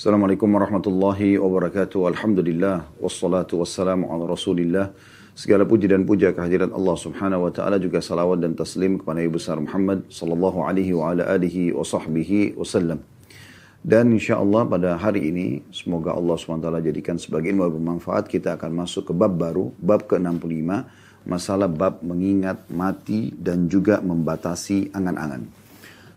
Assalamualaikum warahmatullahi wabarakatuh. Alhamdulillah wassalatu wassalamu ala Rasulillah. Segala puji dan puja kehadirat Allah Subhanahu wa taala juga salawat dan taslim kepada Nabi besar Muhammad sallallahu alaihi wa ala alihi wa sahbihi wasallam. Dan insya Allah pada hari ini semoga Allah SWT jadikan sebagai ilmu bermanfaat kita akan masuk ke bab baru, bab ke-65, masalah bab mengingat mati dan juga membatasi angan-angan.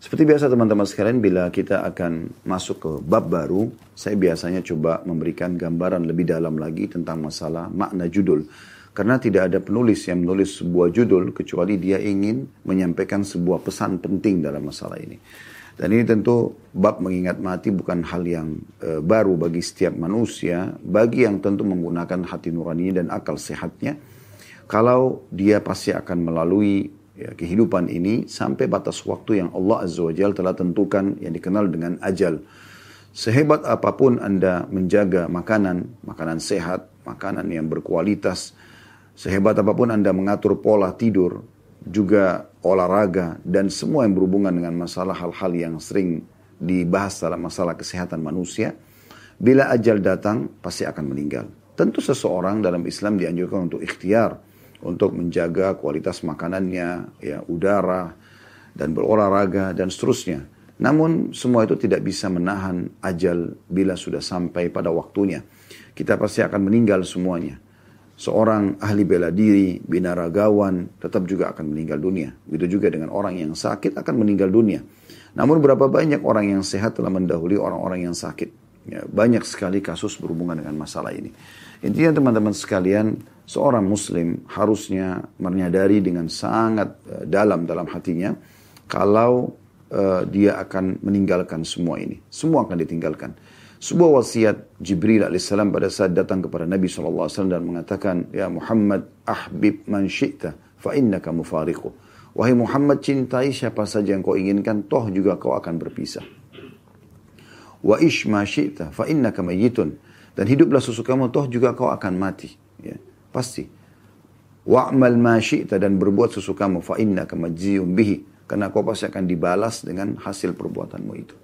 Seperti biasa teman-teman sekalian, bila kita akan masuk ke bab baru, saya biasanya coba memberikan gambaran lebih dalam lagi tentang masalah makna judul. Karena tidak ada penulis yang menulis sebuah judul kecuali dia ingin menyampaikan sebuah pesan penting dalam masalah ini. Dan ini tentu bab mengingat mati bukan hal yang e, baru bagi setiap manusia, bagi yang tentu menggunakan hati nurani dan akal sehatnya. Kalau dia pasti akan melalui ya, kehidupan ini sampai batas waktu yang Allah Azza wa Jal telah tentukan yang dikenal dengan ajal. Sehebat apa pun Anda menjaga makanan, makanan sehat, makanan yang berkualitas, sehebat apa pun Anda mengatur pola tidur, juga olahraga, dan semua yang berhubungan dengan masalah hal-hal yang sering dibahas dalam masalah kesehatan manusia, bila ajal datang pasti akan meninggal. Tentu seseorang dalam Islam dianjurkan untuk ikhtiar, untuk menjaga kualitas makanannya, ya udara dan berolahraga dan seterusnya. Namun semua itu tidak bisa menahan ajal bila sudah sampai pada waktunya. Kita pasti akan meninggal semuanya. Seorang ahli bela diri, binaragawan, tetap juga akan meninggal dunia. Begitu juga dengan orang yang sakit akan meninggal dunia. Namun berapa banyak orang yang sehat telah mendahului orang-orang yang sakit. Ya, banyak sekali kasus berhubungan dengan masalah ini. Intinya teman-teman sekalian, seorang muslim harusnya menyadari dengan sangat uh, dalam dalam hatinya kalau uh, dia akan meninggalkan semua ini. Semua akan ditinggalkan. Sebuah wasiat Jibril alaihissalam pada saat datang kepada Nabi SAW dan mengatakan, Ya Muhammad, ahbib man syi'ta, fa innaka mufariqu. Wahai Muhammad, cintai siapa saja yang kau inginkan, toh juga kau akan berpisah. Wa ish ma syi'ta, fa innaka mayyitun. Dan hiduplah sesukamu, toh juga kau akan mati. Pasti. Wa'mal ma syi'ta dan berbuat sesukamu, fa innaka majziyun bihi. Karena kau pasti akan dibalas dengan hasil perbuatanmu itu.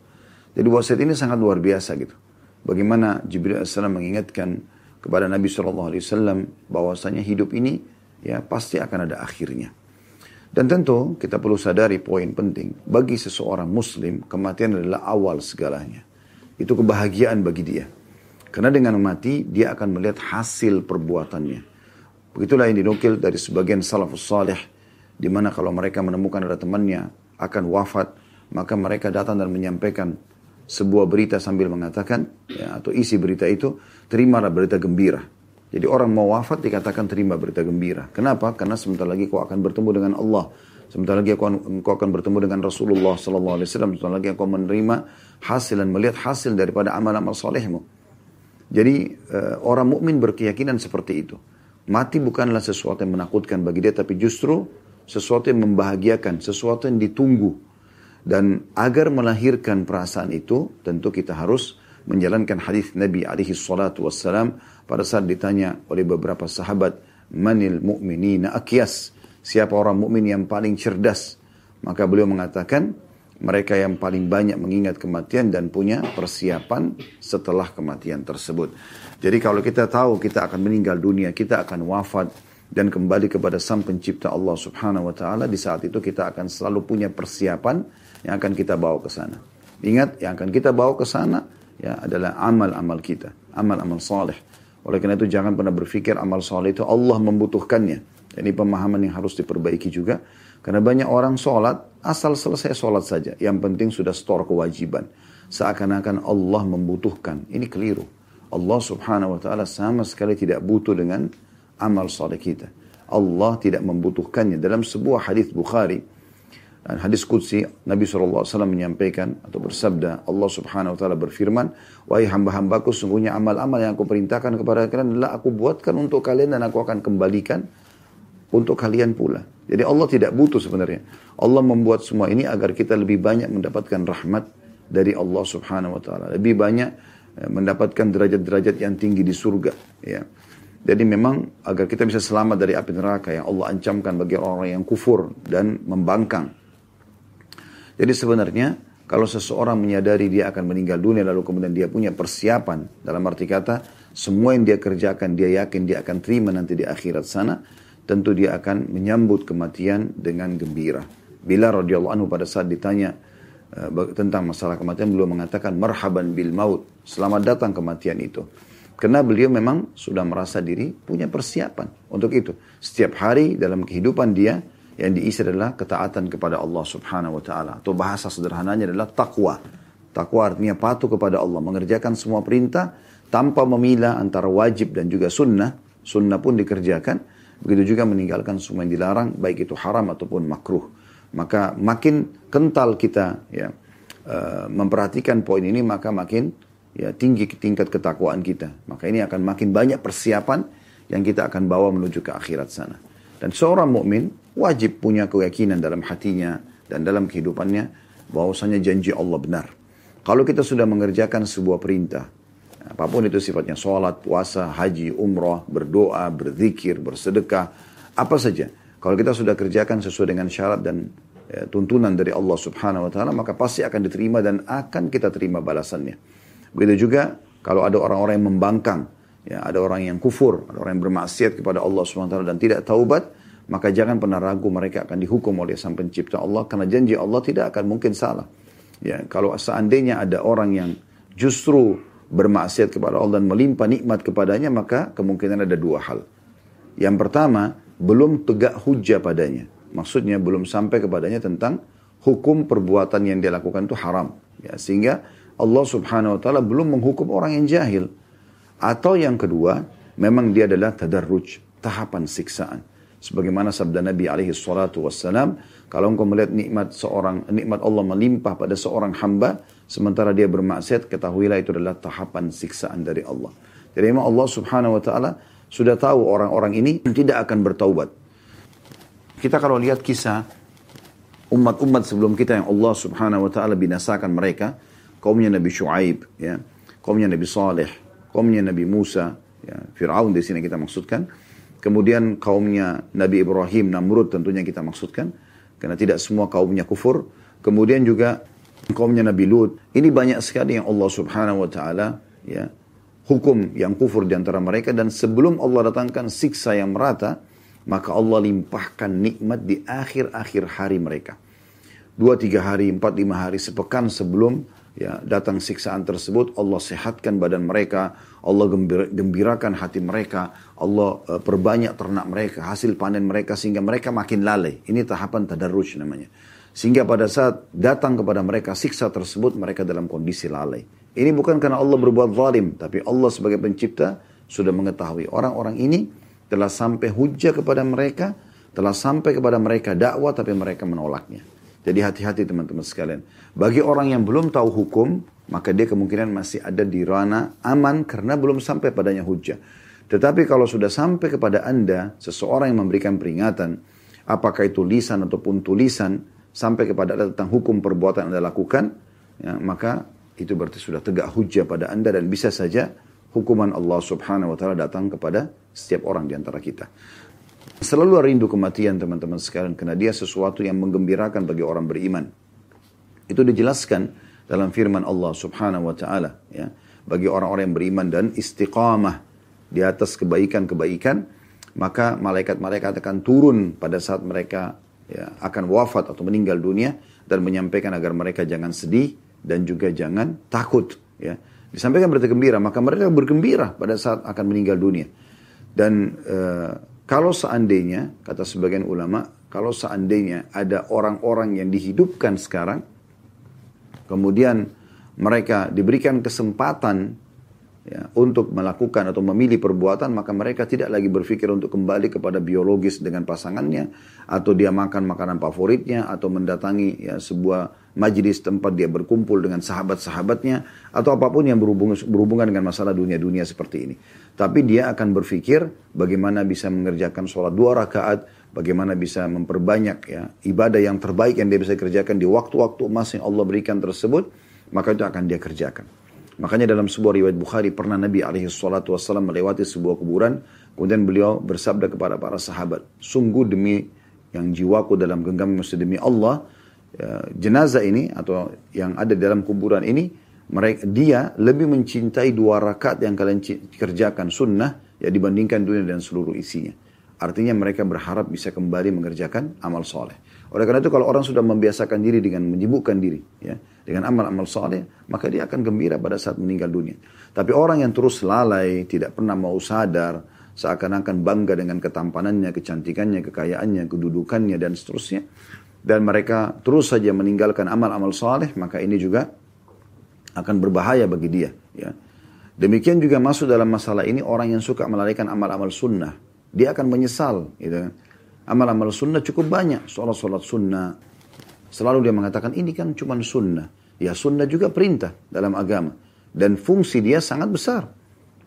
Jadi wasiat ini sangat luar biasa gitu. Bagaimana Jibril AS mengingatkan kepada Nabi SAW bahwasanya hidup ini ya pasti akan ada akhirnya. Dan tentu kita perlu sadari poin penting. Bagi seseorang muslim, kematian adalah awal segalanya. Itu kebahagiaan bagi dia. Karena dengan mati, dia akan melihat hasil perbuatannya. Begitulah yang dinukil dari sebagian salafus salih, di mana kalau mereka menemukan ada temannya akan wafat, maka mereka datang dan menyampaikan sebuah berita sambil mengatakan, ya, atau isi berita itu, terimalah berita gembira. Jadi orang mau wafat dikatakan terima berita gembira. Kenapa? Karena sebentar lagi kau akan bertemu dengan Allah. Sebentar lagi kau, kau akan bertemu dengan Rasulullah Wasallam. Sebentar lagi kau menerima hasil dan melihat hasil daripada amal-amal solehmu. Jadi uh, orang mukmin berkeyakinan seperti itu. Mati bukanlah sesuatu yang menakutkan bagi dia, tapi justru sesuatu yang membahagiakan, sesuatu yang ditunggu. Dan agar melahirkan perasaan itu, tentu kita harus menjalankan hadis Nabi alaihi salatu wassalam pada saat ditanya oleh beberapa sahabat, manil mu'minina akyas, siapa orang mukmin yang paling cerdas? Maka beliau mengatakan, mereka yang paling banyak mengingat kematian dan punya persiapan setelah kematian tersebut. Jadi kalau kita tahu kita akan meninggal dunia, kita akan wafat dan kembali kepada Sang Pencipta Allah Subhanahu wa taala, di saat itu kita akan selalu punya persiapan yang akan kita bawa ke sana. Ingat, yang akan kita bawa ke sana ya adalah amal-amal kita, amal-amal saleh. Oleh karena itu jangan pernah berpikir amal saleh itu Allah membutuhkannya. Ini pemahaman yang harus diperbaiki juga. Karena banyak orang sholat, asal selesai sholat saja. Yang penting sudah store kewajiban. Seakan-akan Allah membutuhkan. Ini keliru. Allah subhanahu wa ta'ala sama sekali tidak butuh dengan amal saleh kita. Allah tidak membutuhkannya. Dalam sebuah hadis Bukhari, hadis Qudsi, Nabi SAW menyampaikan atau bersabda, Allah subhanahu wa ta'ala berfirman, Wahai hamba-hambaku, sungguhnya amal-amal yang aku perintahkan kepada kalian adalah aku buatkan untuk kalian dan aku akan kembalikan untuk kalian pula. Jadi Allah tidak butuh sebenarnya. Allah membuat semua ini agar kita lebih banyak mendapatkan rahmat dari Allah Subhanahu wa taala. Lebih banyak eh, mendapatkan derajat-derajat yang tinggi di surga, ya. Jadi memang agar kita bisa selamat dari api neraka yang Allah ancamkan bagi orang-orang yang kufur dan membangkang. Jadi sebenarnya kalau seseorang menyadari dia akan meninggal dunia lalu kemudian dia punya persiapan dalam arti kata semua yang dia kerjakan dia yakin dia akan terima nanti di akhirat sana tentu dia akan menyambut kematian dengan gembira. Bila radhiyallahu anhu pada saat ditanya uh, tentang masalah kematian beliau mengatakan marhaban bil maut selamat datang kematian itu. Karena beliau memang sudah merasa diri punya persiapan untuk itu. Setiap hari dalam kehidupan dia yang diisi adalah ketaatan kepada Allah Subhanahu wa taala atau bahasa sederhananya adalah takwa. Takwa artinya patuh kepada Allah, mengerjakan semua perintah tanpa memilah antara wajib dan juga sunnah. Sunnah pun dikerjakan, begitu juga meninggalkan semua yang dilarang, baik itu haram ataupun makruh. Maka makin kental kita ya uh, memperhatikan poin ini, maka makin ya tinggi tingkat ketakwaan kita. Maka ini akan makin banyak persiapan yang kita akan bawa menuju ke akhirat sana. Dan seorang mukmin wajib punya keyakinan dalam hatinya dan dalam kehidupannya bahwasanya janji Allah benar. Kalau kita sudah mengerjakan sebuah perintah, apa pun itu sifatnya sholat, puasa, haji, umrah, berdoa, berzikir, bersedekah, apa saja. Kalau kita sudah kerjakan sesuai dengan syarat dan ya, tuntunan dari Allah Subhanahu wa taala, maka pasti akan diterima dan akan kita terima balasannya. Begitu juga kalau ada orang-orang yang membangkang, ya, ada orang yang kufur, ada orang yang bermaksiat kepada Allah Subhanahu wa taala dan tidak taubat, maka jangan pernah ragu mereka akan dihukum oleh sang pencipta Allah karena janji Allah tidak akan mungkin salah. Ya, kalau seandainya ada orang yang justru bermaksiat kepada Allah dan melimpah nikmat kepadanya, maka kemungkinan ada dua hal. Yang pertama, belum tegak hujah padanya. Maksudnya belum sampai kepadanya tentang hukum perbuatan yang dia lakukan itu haram. Ya, sehingga Allah subhanahu wa ta'ala belum menghukum orang yang jahil. Atau yang kedua, memang dia adalah tadarruj, tahapan siksaan. Sebagaimana sabda Nabi alaihi salatu wassalam, kalau engkau melihat nikmat seorang nikmat Allah melimpah pada seorang hamba sementara dia bermaksiat, ketahuilah itu adalah tahapan siksaan dari Allah. Jadi memang Allah Subhanahu wa taala sudah tahu orang-orang ini tidak akan bertaubat. Kita kalau lihat kisah umat-umat sebelum kita yang Allah Subhanahu wa taala binasakan mereka, kaumnya Nabi Shu'aib, ya, kaumnya Nabi Saleh, kaumnya Nabi Musa, ya, Fir'aun di sini kita maksudkan Kemudian kaumnya Nabi Ibrahim, Namrud tentunya kita maksudkan. Karena tidak semua kaumnya kufur. Kemudian juga kaumnya Nabi Lut. Ini banyak sekali yang Allah subhanahu wa ta'ala ya, hukum yang kufur di antara mereka. Dan sebelum Allah datangkan siksa yang merata, maka Allah limpahkan nikmat di akhir-akhir hari mereka. Dua, tiga hari, empat, lima hari, sepekan sebelum ya datang siksaan tersebut Allah sehatkan badan mereka Allah gembira, gembirakan hati mereka Allah uh, perbanyak ternak mereka hasil panen mereka sehingga mereka makin lalai ini tahapan tadarruj namanya sehingga pada saat datang kepada mereka siksa tersebut mereka dalam kondisi lalai ini bukan karena Allah berbuat zalim tapi Allah sebagai pencipta sudah mengetahui orang-orang ini telah sampai hujah kepada mereka telah sampai kepada mereka dakwah tapi mereka menolaknya jadi hati-hati teman-teman sekalian. Bagi orang yang belum tahu hukum, maka dia kemungkinan masih ada di ranah aman karena belum sampai padanya hujah. Tetapi kalau sudah sampai kepada anda, seseorang yang memberikan peringatan, apakah itu lisan ataupun tulisan, sampai kepada anda tentang hukum perbuatan yang anda lakukan, ya, maka itu berarti sudah tegak hujah pada anda dan bisa saja hukuman Allah subhanahu wa ta'ala datang kepada setiap orang di antara kita. Selalu rindu kematian teman-teman sekalian karena dia sesuatu yang menggembirakan bagi orang beriman. Itu dijelaskan dalam firman Allah Subhanahu wa taala ya. Bagi orang-orang yang beriman dan istiqamah di atas kebaikan-kebaikan, maka malaikat-malaikat akan turun pada saat mereka ya, akan wafat atau meninggal dunia dan menyampaikan agar mereka jangan sedih dan juga jangan takut ya. Disampaikan berita gembira, maka mereka bergembira pada saat akan meninggal dunia. Dan uh, kalau seandainya, kata sebagian ulama, kalau seandainya ada orang-orang yang dihidupkan sekarang, kemudian mereka diberikan kesempatan ya, untuk melakukan atau memilih perbuatan, maka mereka tidak lagi berpikir untuk kembali kepada biologis dengan pasangannya, atau dia makan makanan favoritnya, atau mendatangi ya, sebuah majlis tempat dia berkumpul dengan sahabat-sahabatnya, atau apa pun yang berhubungan, berhubungan dengan masalah dunia-dunia seperti ini. Tapi dia akan berpikir bagaimana bisa mengerjakan sholat dua rakaat, bagaimana bisa memperbanyak ya ibadah yang terbaik yang dia bisa kerjakan di waktu-waktu emas yang Allah berikan tersebut, maka itu akan dia kerjakan. Makanya dalam sebuah riwayat Bukhari pernah Nabi alaihi wassalam melewati sebuah kuburan. Kemudian beliau bersabda kepada para sahabat. Sungguh demi yang jiwaku dalam genggam mesti demi Allah. ya, jenazah ini atau yang ada dalam kuburan ini mereka dia lebih mencintai dua rakaat yang kalian kerjakan sunnah ya dibandingkan dunia dan seluruh isinya. Artinya mereka berharap bisa kembali mengerjakan amal soleh. Oleh karena itu kalau orang sudah membiasakan diri dengan menyibukkan diri ya dengan amal-amal soleh, maka dia akan gembira pada saat meninggal dunia. Tapi orang yang terus lalai, tidak pernah mau sadar, seakan-akan bangga dengan ketampanannya, kecantikannya, kekayaannya, kedudukannya dan seterusnya, dan mereka terus saja meninggalkan amal-amal soleh, maka ini juga akan berbahaya bagi dia. Ya. Demikian juga masuk dalam masalah ini orang yang suka melalaikan amal-amal sunnah. Dia akan menyesal. Gitu. Amal-amal sunnah cukup banyak. Sholat-sholat sunnah. Selalu dia mengatakan ini kan cuma sunnah. Ya sunnah juga perintah dalam agama. Dan fungsi dia sangat besar.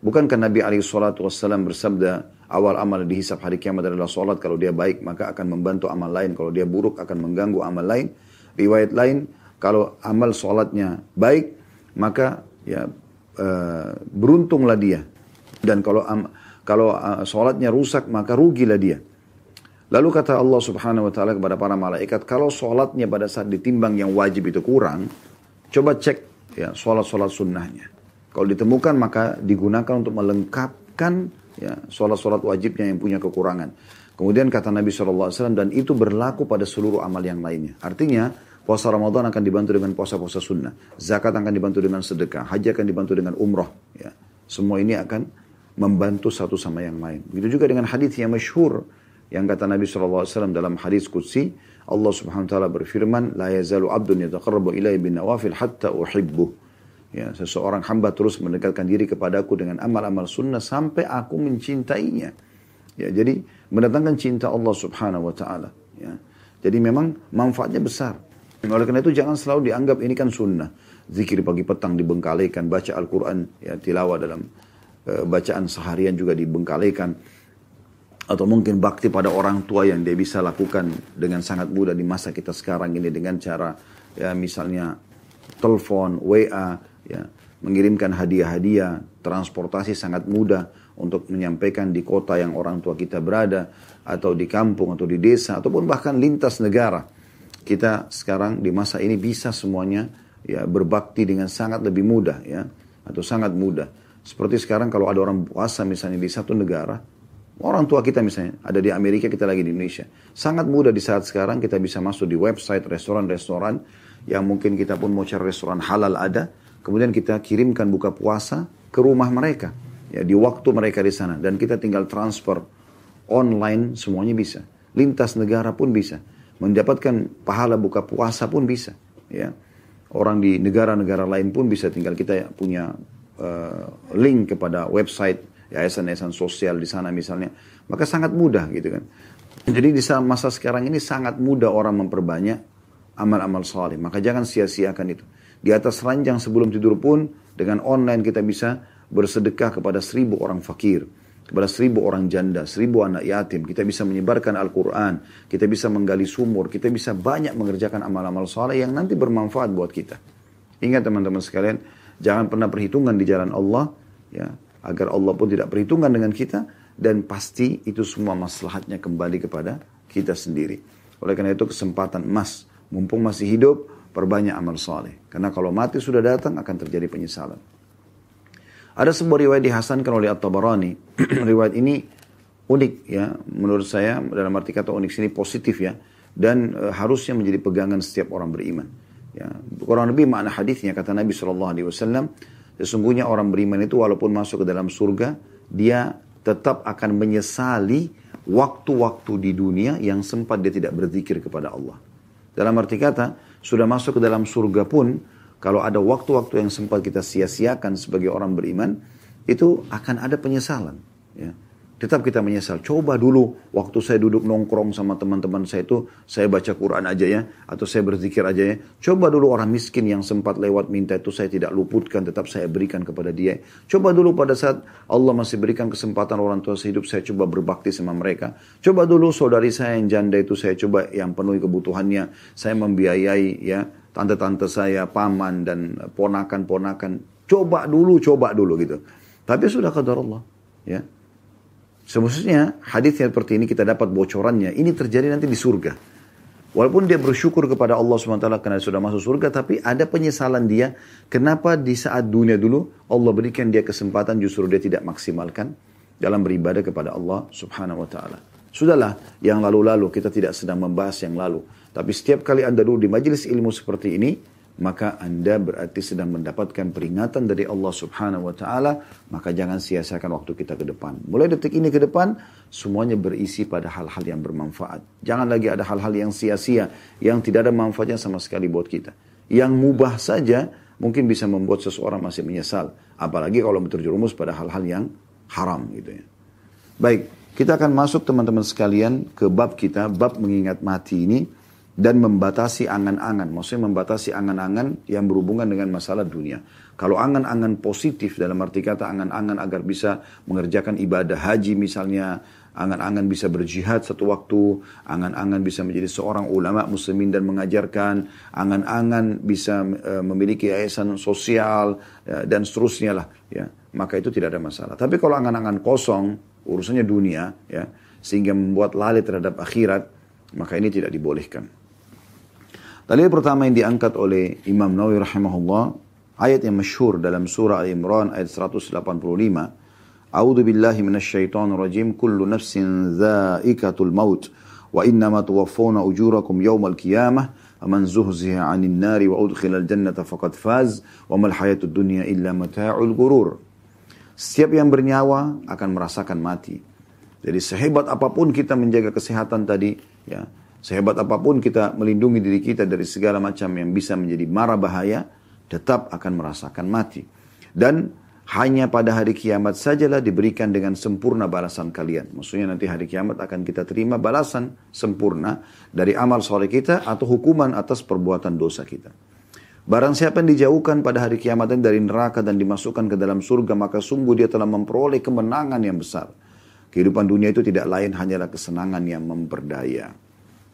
Bukankah Nabi SAW bersabda awal amal dihisap hari kiamat adalah sholat. Kalau dia baik maka akan membantu amal lain. Kalau dia buruk akan mengganggu amal lain. Riwayat lain kalau amal sholatnya baik maka ya uh, beruntunglah dia. Dan kalau um, kalau uh, sholatnya rusak maka rugilah dia. Lalu kata Allah subhanahu wa ta'ala kepada para malaikat, kalau sholatnya pada saat ditimbang yang wajib itu kurang, coba cek ya sholat-sholat sunnahnya. Kalau ditemukan maka digunakan untuk melengkapkan ya sholat-sholat wajibnya yang punya kekurangan. Kemudian kata Nabi SAW, dan itu berlaku pada seluruh amal yang lainnya. Artinya, puasa Ramadan akan dibantu dengan puasa-puasa sunnah. Zakat akan dibantu dengan sedekah. Haji akan dibantu dengan umroh. Ya. Semua ini akan membantu satu sama yang lain. Begitu juga dengan hadis yang masyhur yang kata Nabi SAW dalam hadis Qudsi, Allah Subhanahu wa taala berfirman, "La yazalu 'abdun yataqarrabu ilayya bin nawafil hatta uhibbu." Ya, seseorang hamba terus mendekatkan diri kepadaku dengan amal-amal sunnah sampai aku mencintainya. Ya, jadi mendatangkan cinta Allah Subhanahu wa taala, ya. Jadi memang manfaatnya besar. Oleh karena itu jangan selalu dianggap ini kan sunnah. Zikir pagi petang dibengkalikan, baca Al-Quran, ya tilawah dalam uh, bacaan seharian juga dibengkalikan atau mungkin bakti pada orang tua yang dia bisa lakukan dengan sangat mudah di masa kita sekarang ini dengan cara ya misalnya telepon, WA, ya mengirimkan hadiah-hadiah, transportasi sangat mudah untuk menyampaikan di kota yang orang tua kita berada atau di kampung atau di desa ataupun bahkan lintas negara. Kita sekarang di masa ini bisa semuanya ya berbakti dengan sangat lebih mudah ya atau sangat mudah. Seperti sekarang kalau ada orang puasa misalnya di satu negara, Orang tua kita misalnya ada di Amerika, kita lagi di Indonesia. Sangat mudah di saat sekarang kita bisa masuk di website restoran-restoran yang mungkin kita pun mau cari restoran halal ada. Kemudian kita kirimkan buka puasa ke rumah mereka. Ya, di waktu mereka di sana. Dan kita tinggal transfer online semuanya bisa. Lintas negara pun bisa. Mendapatkan pahala buka puasa pun bisa. Ya. Orang di negara-negara lain pun bisa tinggal kita punya uh, link kepada website yayasan-yayasan sosial di sana misalnya, maka sangat mudah gitu kan. Jadi di masa sekarang ini sangat mudah orang memperbanyak amal-amal saleh. Maka jangan sia-siakan itu. Di atas ranjang sebelum tidur pun dengan online kita bisa bersedekah kepada seribu orang fakir, kepada seribu orang janda, seribu anak yatim. Kita bisa menyebarkan Al-Quran, kita bisa menggali sumur, kita bisa banyak mengerjakan amal-amal saleh yang nanti bermanfaat buat kita. Ingat teman-teman sekalian, jangan pernah perhitungan di jalan Allah, ya agar Allah pun tidak perhitungan dengan kita dan pasti itu semua maslahatnya kembali kepada kita sendiri. Oleh karena itu kesempatan emas, mumpung masih hidup, perbanyak amal soleh. Karena kalau mati sudah datang akan terjadi penyesalan. Ada sebuah riwayat dihasankan oleh At-Tabarani. riwayat ini unik ya, menurut saya dalam arti kata unik sini positif ya, dan e, harusnya menjadi pegangan setiap orang beriman. Ya, kurang lebih makna hadisnya kata Nabi Shallallahu Alaihi Wasallam, Sesungguhnya orang beriman itu walaupun masuk ke dalam surga, dia tetap akan menyesali waktu-waktu di dunia yang sempat dia tidak berzikir kepada Allah. Dalam arti kata, sudah masuk ke dalam surga pun, kalau ada waktu-waktu yang sempat kita sia-siakan sebagai orang beriman, itu akan ada penyesalan. Ya tetap kita menyesal. Coba dulu waktu saya duduk nongkrong sama teman-teman saya itu, saya baca Quran aja ya, atau saya berzikir aja ya. Coba dulu orang miskin yang sempat lewat minta itu saya tidak luputkan, tetap saya berikan kepada dia. Coba dulu pada saat Allah masih berikan kesempatan orang tua saya hidup, saya coba berbakti sama mereka. Coba dulu saudari saya yang janda itu saya coba yang penuhi kebutuhannya, saya membiayai ya tante-tante saya, paman dan ponakan-ponakan. Coba dulu, coba dulu gitu. Tapi sudah kadar Allah. Ya, Semestinya hadis yang seperti ini kita dapat bocorannya. Ini terjadi nanti di surga. Walaupun dia bersyukur kepada Allah SWT karena sudah masuk surga, tapi ada penyesalan dia. Kenapa di saat dunia dulu Allah berikan dia kesempatan justru dia tidak maksimalkan dalam beribadah kepada Allah Subhanahu Wa Taala. Sudahlah, yang lalu-lalu kita tidak sedang membahas yang lalu. Tapi setiap kali anda dulu di majelis ilmu seperti ini, maka anda berarti sedang mendapatkan peringatan dari Allah subhanahu wa ta'ala, maka jangan sia-siakan waktu kita ke depan. Mulai detik ini ke depan, semuanya berisi pada hal-hal yang bermanfaat. Jangan lagi ada hal-hal yang sia-sia, yang tidak ada manfaatnya sama sekali buat kita. Yang mubah saja, mungkin bisa membuat seseorang masih menyesal. Apalagi kalau terjerumus pada hal-hal yang haram gitu ya. Baik, kita akan masuk teman-teman sekalian ke bab kita, bab mengingat mati ini dan membatasi angan-angan. Maksudnya membatasi angan-angan yang berhubungan dengan masalah dunia. Kalau angan-angan positif dalam arti kata angan-angan agar bisa mengerjakan ibadah haji misalnya, angan-angan bisa berjihad satu waktu, angan-angan bisa menjadi seorang ulama muslimin dan mengajarkan, angan-angan bisa uh, memiliki yayasan sosial uh, dan seterusnya lah ya. Maka itu tidak ada masalah. Tapi kalau angan-angan kosong, urusannya dunia ya, sehingga membuat lalai terhadap akhirat, maka ini tidak dibolehkan. Dalil pertama yang diangkat oleh Imam Nawawi rahimahullah, ayat yang masyhur dalam surah Al-Imran ayat 185, A'udzu billahi minasyaitonir rajim, kullu nafsin dza'ikatul maut wa innama tuwaffawna ujurakum yawmal qiyamah 'anil nari wa udkhilal jannata faqad faz wa mal hayatud dunya illa mata'ul ghurur. Setiap yang bernyawa akan merasakan mati. Jadi sehebat apa pun kita menjaga kesehatan tadi, ya, Sehebat apa pun kita melindungi diri kita dari segala macam yang bisa menjadi mara bahaya, tetap akan merasakan mati. Dan hanya pada hari kiamat sajalah diberikan dengan sempurna balasan kalian. Maksudnya nanti hari kiamat akan kita terima balasan sempurna dari amal soleh kita atau hukuman atas perbuatan dosa kita. Barang siapa yang dijauhkan pada hari kiamat dari neraka dan dimasukkan ke dalam surga, maka sungguh dia telah memperoleh kemenangan yang besar. Kehidupan dunia itu tidak lain hanyalah kesenangan yang memperdaya.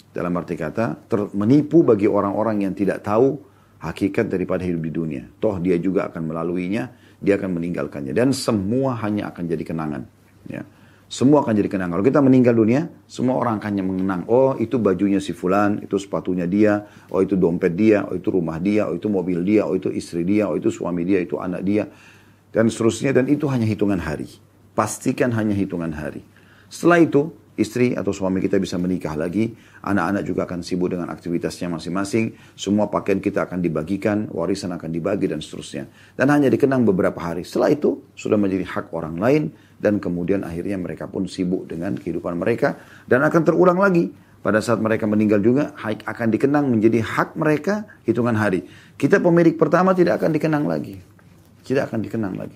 Dalam arti kata, menipu bagi orang-orang yang tidak tahu hakikat daripada hidup di dunia. Toh dia juga akan melaluinya, dia akan meninggalkannya. Dan semua hanya akan jadi kenangan. Ya. Semua akan jadi kenangan. Kalau kita meninggal dunia, semua orang akan mengenang. Oh itu bajunya si fulan, itu sepatunya dia, oh itu dompet dia, oh itu rumah dia, oh itu mobil dia, oh itu istri dia, oh itu suami dia, itu anak dia. Dan seterusnya, dan itu hanya hitungan hari. Pastikan hanya hitungan hari. Setelah itu, istri atau suami kita bisa menikah lagi, anak-anak juga akan sibuk dengan aktivitasnya masing-masing, semua pakaian kita akan dibagikan, warisan akan dibagi dan seterusnya. Dan hanya dikenang beberapa hari. Setelah itu sudah menjadi hak orang lain dan kemudian akhirnya mereka pun sibuk dengan kehidupan mereka dan akan terulang lagi. Pada saat mereka meninggal juga akan dikenang menjadi hak mereka hitungan hari. Kita pemilik pertama tidak akan dikenang lagi. Tidak akan dikenang lagi.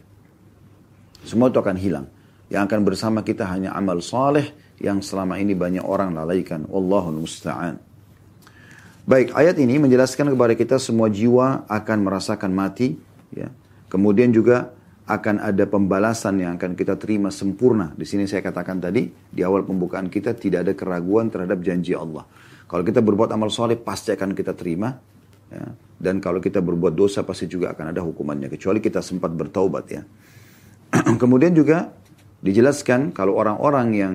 Semua itu akan hilang. Yang akan bersama kita hanya amal saleh yang selama ini banyak orang lalaikan. Wallahu musta'an. Baik, ayat ini menjelaskan kepada kita semua jiwa akan merasakan mati. Ya. Kemudian juga akan ada pembalasan yang akan kita terima sempurna. Di sini saya katakan tadi, di awal pembukaan kita tidak ada keraguan terhadap janji Allah. Kalau kita berbuat amal soleh, pasti akan kita terima. Ya. Dan kalau kita berbuat dosa, pasti juga akan ada hukumannya. Kecuali kita sempat bertaubat ya. Kemudian juga dijelaskan kalau orang-orang yang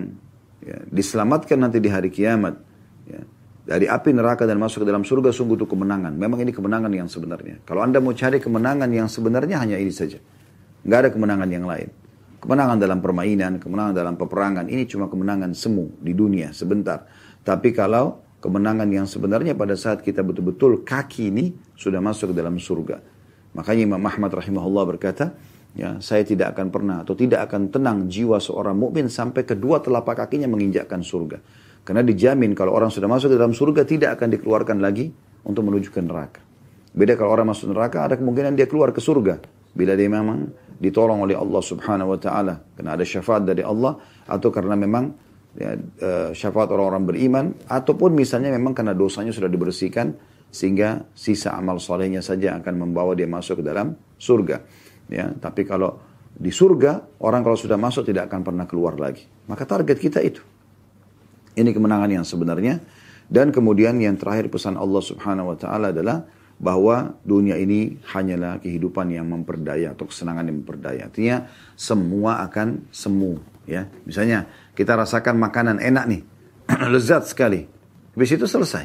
ya, diselamatkan nanti di hari kiamat ya, dari api neraka dan masuk ke dalam surga sungguh itu kemenangan. Memang ini kemenangan yang sebenarnya. Kalau anda mau cari kemenangan yang sebenarnya hanya ini saja. Nggak ada kemenangan yang lain. Kemenangan dalam permainan, kemenangan dalam peperangan, ini cuma kemenangan semu di dunia sebentar. Tapi kalau kemenangan yang sebenarnya pada saat kita betul-betul kaki ini sudah masuk ke dalam surga. Makanya Imam Ahmad rahimahullah berkata, ya saya tidak akan pernah atau tidak akan tenang jiwa seorang mukmin sampai kedua telapak kakinya menginjakkan surga. Karena dijamin kalau orang sudah masuk ke dalam surga tidak akan dikeluarkan lagi untuk menuju ke neraka. Beda kalau orang masuk neraka ada kemungkinan dia keluar ke surga bila dia memang ditolong oleh Allah Subhanahu wa taala karena ada syafaat dari Allah atau karena memang ya, uh, syafaat orang-orang beriman ataupun misalnya memang karena dosanya sudah dibersihkan sehingga sisa amal solehnya saja akan membawa dia masuk ke dalam surga. Ya, tapi kalau di surga orang kalau sudah masuk tidak akan pernah keluar lagi. Maka target kita itu. Ini kemenangan yang sebenarnya dan kemudian yang terakhir pesan Allah Subhanahu wa taala adalah bahwa dunia ini hanyalah kehidupan yang memperdaya atau kesenangan yang memperdaya. Artinya semua akan semu ya. Misalnya kita rasakan makanan enak nih, lezat sekali. Habis itu selesai.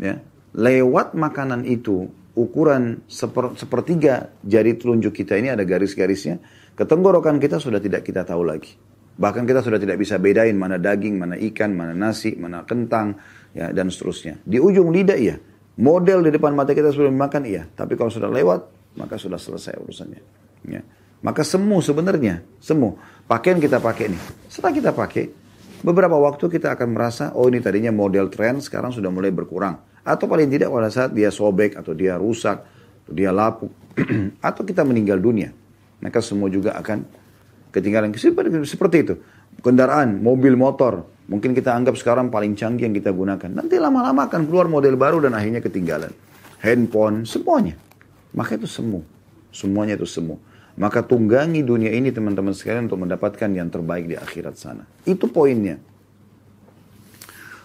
ya, lewat makanan itu ukuran seper, sepertiga jari telunjuk kita ini ada garis-garisnya, ketenggorokan kita sudah tidak kita tahu lagi. Bahkan kita sudah tidak bisa bedain mana daging, mana ikan, mana nasi, mana kentang, ya dan seterusnya. Di ujung lidah iya, model di depan mata kita sudah makan iya, tapi kalau sudah lewat maka sudah selesai urusannya. Ya. Maka semu sebenarnya, semu. Pakaian kita pakai nih. Setelah kita pakai, beberapa waktu kita akan merasa, oh ini tadinya model tren, sekarang sudah mulai berkurang. Atau paling tidak pada saat dia sobek, atau dia rusak, atau dia lapuk, atau kita meninggal dunia. Maka semua juga akan ketinggalan. Seperti itu. Kendaraan, mobil, motor. Mungkin kita anggap sekarang paling canggih yang kita gunakan. Nanti lama-lama akan keluar model baru dan akhirnya ketinggalan. Handphone, semuanya. Maka itu semu. Semuanya itu semu. Maka tunggangi dunia ini teman-teman sekalian untuk mendapatkan yang terbaik di akhirat sana. Itu poinnya.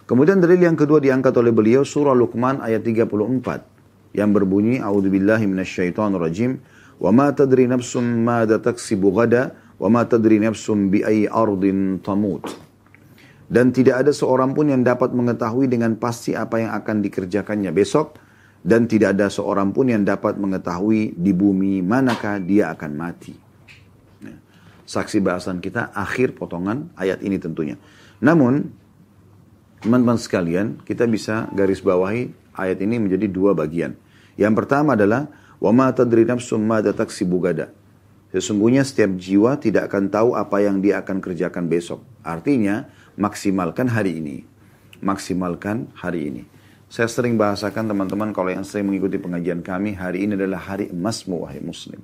Kemudian dalil yang kedua diangkat oleh beliau surah Luqman ayat 34 yang berbunyi A'udzubillahi minasyaitonirrajim wa ma tadri nafsun ma taksibu ghadan wa ma tadri nafsun bi ayyi ardin tamut. Dan tidak ada seorang pun yang dapat mengetahui dengan pasti apa yang akan dikerjakannya besok dan tidak ada seorang pun yang dapat mengetahui di bumi manakah dia akan mati. Nah, saksi bahasan kita akhir potongan ayat ini tentunya. Namun teman-teman sekalian, kita bisa garis bawahi ayat ini menjadi dua bagian. Yang pertama adalah wa ma tadri nafsum ma taksibu. Sesungguhnya setiap jiwa tidak akan tahu apa yang dia akan kerjakan besok. Artinya, maksimalkan hari ini. Maksimalkan hari ini. Saya sering bahasakan teman-teman kalau yang sering mengikuti pengajian kami, hari ini adalah hari emasmu wahai muslim.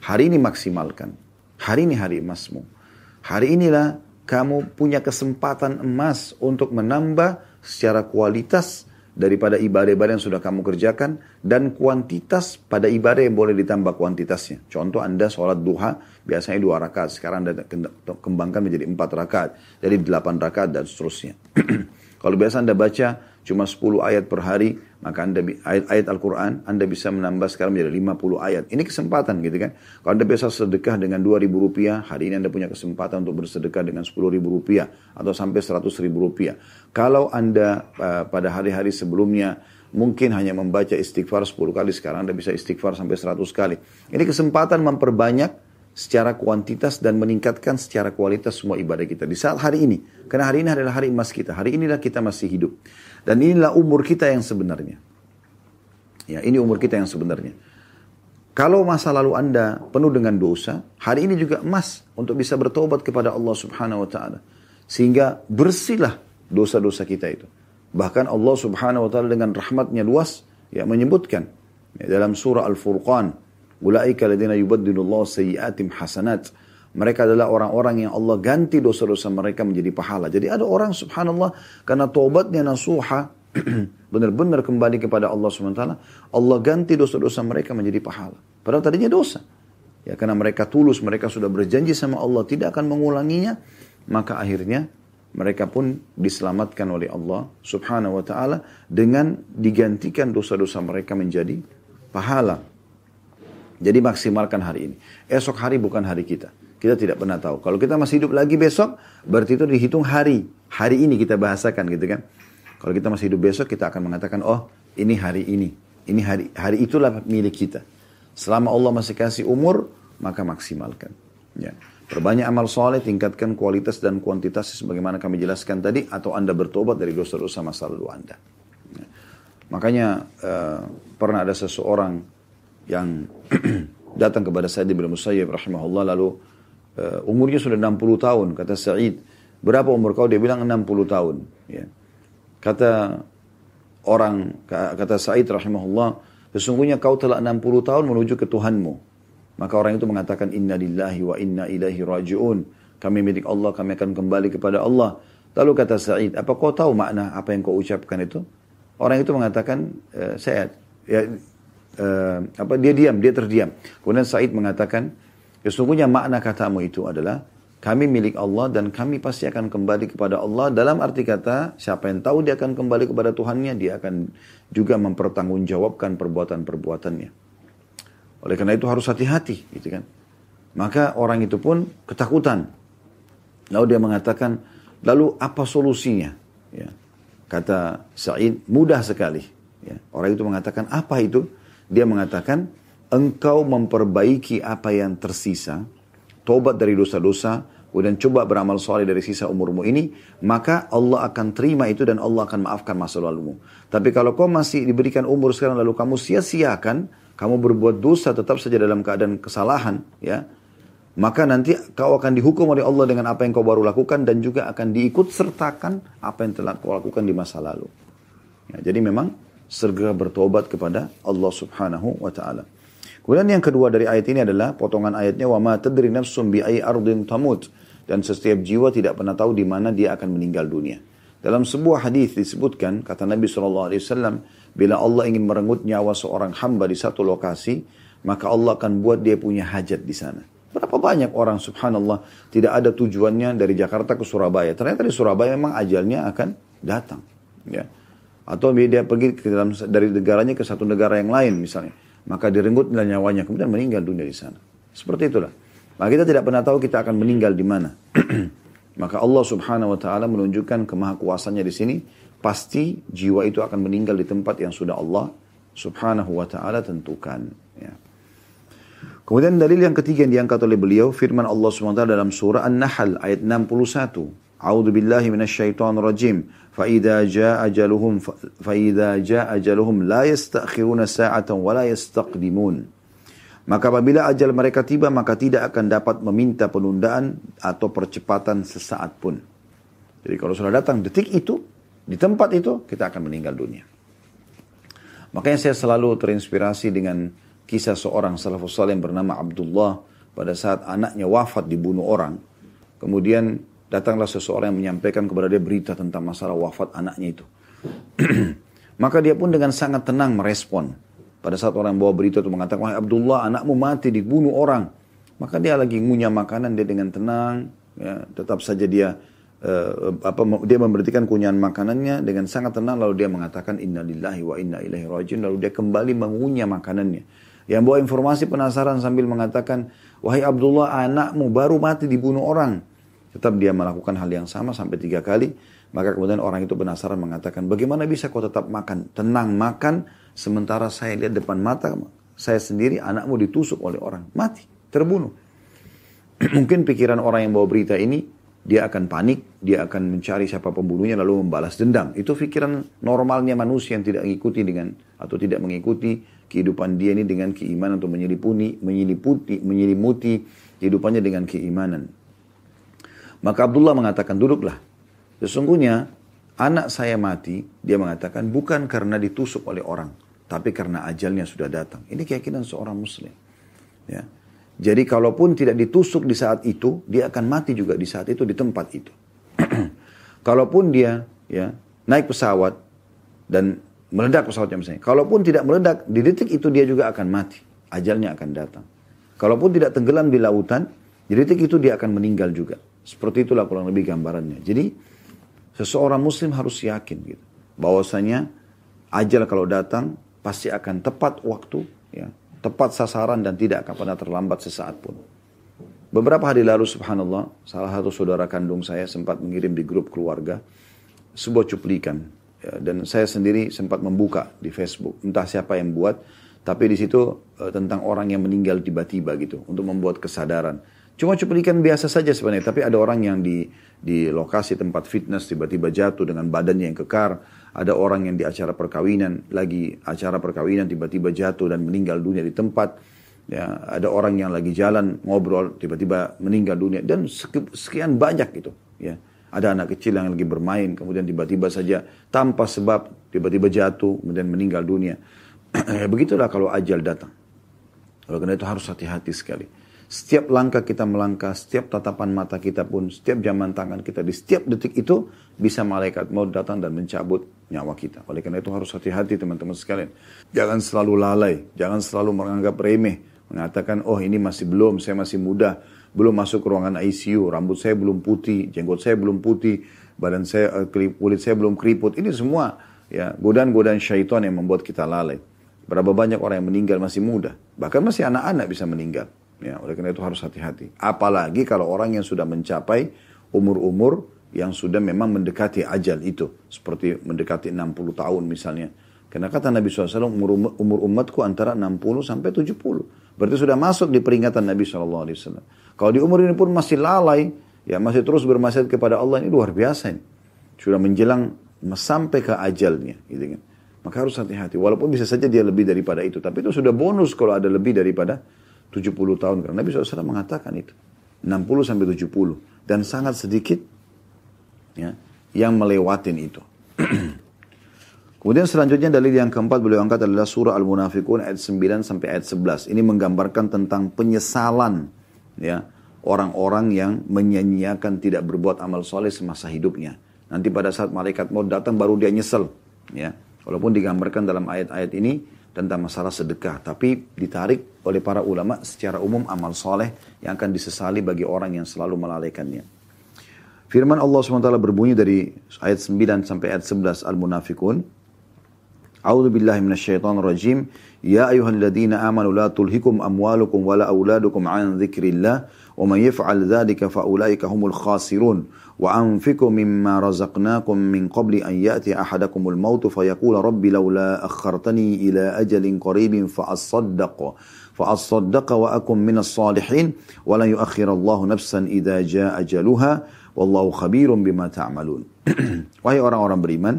Hari ini maksimalkan. Hari ini hari emasmu. Hari inilah kamu punya kesempatan emas untuk menambah secara kualitas daripada ibadah-ibadah yang sudah kamu kerjakan dan kuantitas pada ibadah yang boleh ditambah kuantitasnya. Contoh Anda sholat duha biasanya dua rakaat, sekarang Anda kembangkan menjadi empat rakaat, jadi delapan rakaat dan seterusnya. Kalau biasa Anda baca cuma 10 ayat per hari, maka Anda ayat-ayat Al-Quran Anda bisa menambah sekarang menjadi 50 ayat. Ini kesempatan gitu kan. Kalau Anda biasa sedekah dengan 2 ribu rupiah, hari ini Anda punya kesempatan untuk bersedekah dengan 10 ribu rupiah atau sampai 100 ribu rupiah. Kalau Anda uh, pada hari-hari sebelumnya mungkin hanya membaca istighfar 10 kali, sekarang Anda bisa istighfar sampai 100 kali. Ini kesempatan memperbanyak secara kuantitas dan meningkatkan secara kualitas semua ibadah kita di saat hari ini. Karena hari ini adalah hari emas kita. Hari inilah kita masih hidup. Dan inilah umur kita yang sebenarnya. Ya, ini umur kita yang sebenarnya. Kalau masa lalu Anda penuh dengan dosa, hari ini juga emas untuk bisa bertobat kepada Allah Subhanahu wa taala. Sehingga bersihlah dosa-dosa kita itu. Bahkan Allah Subhanahu wa taala dengan rahmatnya luas ya menyebutkan ya, dalam surah Al-Furqan Ulaika ladina yubaddilullahu sayyiatim hasanat. Mereka adalah orang-orang yang Allah ganti dosa-dosa mereka menjadi pahala. Jadi ada orang subhanallah karena tobatnya nasuha benar-benar kembali kepada Allah SWT, Allah ganti dosa-dosa mereka menjadi pahala. Padahal tadinya dosa. Ya karena mereka tulus, mereka sudah berjanji sama Allah tidak akan mengulanginya, maka akhirnya mereka pun diselamatkan oleh Allah Subhanahu wa taala dengan digantikan dosa-dosa mereka menjadi pahala. Jadi maksimalkan hari ini. Esok hari bukan hari kita. Kita tidak pernah tahu. Kalau kita masih hidup lagi besok, berarti itu dihitung hari. Hari ini kita bahasakan gitu kan. Kalau kita masih hidup besok, kita akan mengatakan, oh ini hari ini. Ini hari hari itulah milik kita. Selama Allah masih kasih umur, maka maksimalkan. Ya. Perbanyak amal soleh, tingkatkan kualitas dan kuantitas sebagaimana kami jelaskan tadi, atau Anda bertobat dari dosa-dosa masa lalu Anda. Ya. Makanya uh, pernah ada seseorang yang datang kepada Sa'id bin Musayyib rahimahullah lalu uh, umurnya sudah 60 tahun kata Sa'id. Berapa umur kau? Dia bilang 60 tahun ya. Kata orang kata Sa'id rahimahullah sesungguhnya kau telah 60 tahun menuju ke Tuhanmu. Maka orang itu mengatakan inna lillahi wa inna ilaihi rajiun. Kami milik Allah kami akan kembali kepada Allah. Lalu kata Sa'id apa kau tahu makna apa yang kau ucapkan itu? Orang itu mengatakan eh, saya ya uh, apa dia diam, dia terdiam. Kemudian Said mengatakan, sesungguhnya makna katamu itu adalah kami milik Allah dan kami pasti akan kembali kepada Allah dalam arti kata siapa yang tahu dia akan kembali kepada Tuhannya dia akan juga mempertanggungjawabkan perbuatan-perbuatannya. Oleh karena itu harus hati-hati gitu kan. Maka orang itu pun ketakutan. Lalu dia mengatakan, lalu apa solusinya? Ya. Kata Sa'id, mudah sekali. Ya. Orang itu mengatakan, apa itu? Dia mengatakan, engkau memperbaiki apa yang tersisa, tobat dari dosa-dosa, kemudian coba beramal soleh dari sisa umurmu ini, maka Allah akan terima itu dan Allah akan maafkan masa lalumu. Tapi kalau kau masih diberikan umur sekarang lalu kamu sia-siakan, kamu berbuat dosa tetap saja dalam keadaan kesalahan, ya, maka nanti kau akan dihukum oleh Allah dengan apa yang kau baru lakukan dan juga akan diikut sertakan apa yang telah kau lakukan di masa lalu. Ya, jadi memang segera bertobat kepada Allah Subhanahu wa taala. Kemudian yang kedua dari ayat ini adalah potongan ayatnya wa ma tadri nafsum bi ay ardin tamut dan setiap jiwa tidak pernah tahu di mana dia akan meninggal dunia. Dalam sebuah hadis disebutkan kata Nabi SAW, bila Allah ingin merenggut nyawa seorang hamba di satu lokasi, maka Allah akan buat dia punya hajat di sana. Berapa banyak orang subhanallah tidak ada tujuannya dari Jakarta ke Surabaya. Ternyata di Surabaya memang ajalnya akan datang. Ya. Atau dia pergi ke dalam, dari negaranya ke satu negara yang lain misalnya. Maka direnggut nyawanya kemudian meninggal dunia di sana. Seperti itulah. Maka kita tidak pernah tahu kita akan meninggal di mana. Maka Allah Subhanahu wa taala menunjukkan kemahakuasaannya di sini, pasti jiwa itu akan meninggal di tempat yang sudah Allah Subhanahu wa taala tentukan, ya. Kemudian dalil yang ketiga yang diangkat oleh beliau firman Allah SWT dalam surah An-Nahl ayat 61. A'udzu billahi minasyaitonir rajim. Jaa ajaluhum la yastakhiruna sa'atan wa la yastaqdimun. Maka apabila ajal mereka tiba, maka tidak akan dapat meminta penundaan atau percepatan sesaat pun. Jadi kalau sudah datang detik itu, di tempat itu, kita akan meninggal dunia. Makanya saya selalu terinspirasi dengan kisah seorang salafus yang bernama Abdullah pada saat anaknya wafat dibunuh orang. Kemudian datanglah seseorang yang menyampaikan kepada dia berita tentang masalah wafat anaknya itu. Maka dia pun dengan sangat tenang merespon. Pada saat orang bawa berita itu mengatakan, Wahai Abdullah, anakmu mati, dibunuh orang. Maka dia lagi ngunyah makanan, dia dengan tenang, ya, tetap saja dia uh, apa dia memberhentikan kunyahan makanannya dengan sangat tenang lalu dia mengatakan inna lillahi wa inna ilaihi rajiun lalu dia kembali mengunyah makanannya yang bawa informasi penasaran sambil mengatakan wahai Abdullah anakmu baru mati dibunuh orang tetap dia melakukan hal yang sama sampai tiga kali maka kemudian orang itu penasaran mengatakan bagaimana bisa kau tetap makan tenang makan Sementara saya lihat depan mata saya sendiri anakmu ditusuk oleh orang. Mati, terbunuh. Mungkin pikiran orang yang bawa berita ini, dia akan panik, dia akan mencari siapa pembunuhnya lalu membalas dendam. Itu pikiran normalnya manusia yang tidak mengikuti dengan atau tidak mengikuti kehidupan dia ini dengan keimanan atau menyeliputi, menyeliputi, menyelimuti kehidupannya dengan keimanan. Maka Abdullah mengatakan, duduklah. Sesungguhnya anak saya mati, dia mengatakan bukan karena ditusuk oleh orang, tapi karena ajalnya sudah datang. Ini keyakinan seorang muslim. Ya. Jadi kalaupun tidak ditusuk di saat itu, dia akan mati juga di saat itu di tempat itu. kalaupun dia ya naik pesawat dan meledak pesawatnya misalnya. Kalaupun tidak meledak, di detik itu dia juga akan mati. Ajalnya akan datang. Kalaupun tidak tenggelam di lautan, di detik itu dia akan meninggal juga. Seperti itulah kurang lebih gambarannya. Jadi Seseorang muslim harus yakin gitu. Bahwasanya ajal kalau datang pasti akan tepat waktu, ya, tepat sasaran dan tidak akan pernah terlambat sesaat pun. Beberapa hari lalu subhanallah, salah satu saudara kandung saya sempat mengirim di grup keluarga sebuah cuplikan. Ya, dan saya sendiri sempat membuka di Facebook, entah siapa yang buat, tapi di situ e, tentang orang yang meninggal tiba-tiba gitu, untuk membuat kesadaran. Cuma cuplikan biasa saja sebenarnya, tapi ada orang yang di di lokasi tempat fitness tiba-tiba jatuh dengan badannya yang kekar. Ada orang yang di acara perkawinan, lagi acara perkawinan tiba-tiba jatuh dan meninggal dunia di tempat. Ya, ada orang yang lagi jalan ngobrol tiba-tiba meninggal dunia dan sekian banyak gitu. Ya, ada anak kecil yang lagi bermain kemudian tiba-tiba saja tanpa sebab tiba-tiba jatuh kemudian meninggal dunia. Begitulah kalau ajal datang. Oleh karena itu harus hati-hati sekali. Setiap langkah kita melangkah, setiap tatapan mata kita pun, setiap jaman tangan kita, di setiap detik itu bisa malaikat mau datang dan mencabut nyawa kita. Oleh karena itu harus hati-hati teman-teman sekalian. Jangan selalu lalai, jangan selalu menganggap remeh, mengatakan oh ini masih belum, saya masih muda, belum masuk ke ruangan ICU, rambut saya belum putih, jenggot saya belum putih, badan saya, eh, kulit saya belum keriput. Ini semua ya godaan-godaan syaitan yang membuat kita lalai. Berapa banyak orang yang meninggal masih muda, bahkan masih anak-anak bisa meninggal. Ya, oleh karena itu harus hati-hati. Apalagi kalau orang yang sudah mencapai umur-umur yang sudah memang mendekati ajal itu. Seperti mendekati 60 tahun misalnya. Karena kata Nabi SAW, umur, umur umatku antara 60 sampai 70. Berarti sudah masuk di peringatan Nabi SAW. Kalau di umur ini pun masih lalai, ya masih terus bermaksiat kepada Allah, ini luar biasa ini. Sudah menjelang sampai ke ajalnya. Gitu kan. Maka harus hati-hati. Walaupun bisa saja dia lebih daripada itu. Tapi itu sudah bonus kalau ada lebih daripada 70 tahun. Karena Nabi SAW mengatakan itu. 60 sampai 70. Dan sangat sedikit ya, yang melewatin itu. Kemudian selanjutnya dalil yang keempat beliau angkat adalah surah Al-Munafikun ayat 9 sampai ayat 11. Ini menggambarkan tentang penyesalan ya orang-orang yang menyanyiakan tidak berbuat amal soleh semasa hidupnya. Nanti pada saat malaikat mau datang baru dia nyesel. Ya. Walaupun digambarkan dalam ayat-ayat ini tentang masalah sedekah. Tapi ditarik oleh para ulama secara umum amal soleh yang akan disesali bagi orang yang selalu melalaikannya. Firman Allah SWT berbunyi dari ayat 9 sampai ayat 11 Al-Munafikun. A'udzu billahi minasyaitonir rajim. Ya ayyuhalladzina amanu la tulhikum amwalukum wala auladukum an dzikrillah wa man yaf'al dzalika fa ulaika humul khasirun. Wa anfiqu mimma razaqnakum min qabli an ya'ti ahadakumul maut fa yaqula rabbi laula akhartani ila ajalin qaribin fa asaddaq fa asaddaq wa akum minas salihin wa la yu'akhirallahu Wallahu khabirum bima ta'malun. Wahai orang-orang beriman,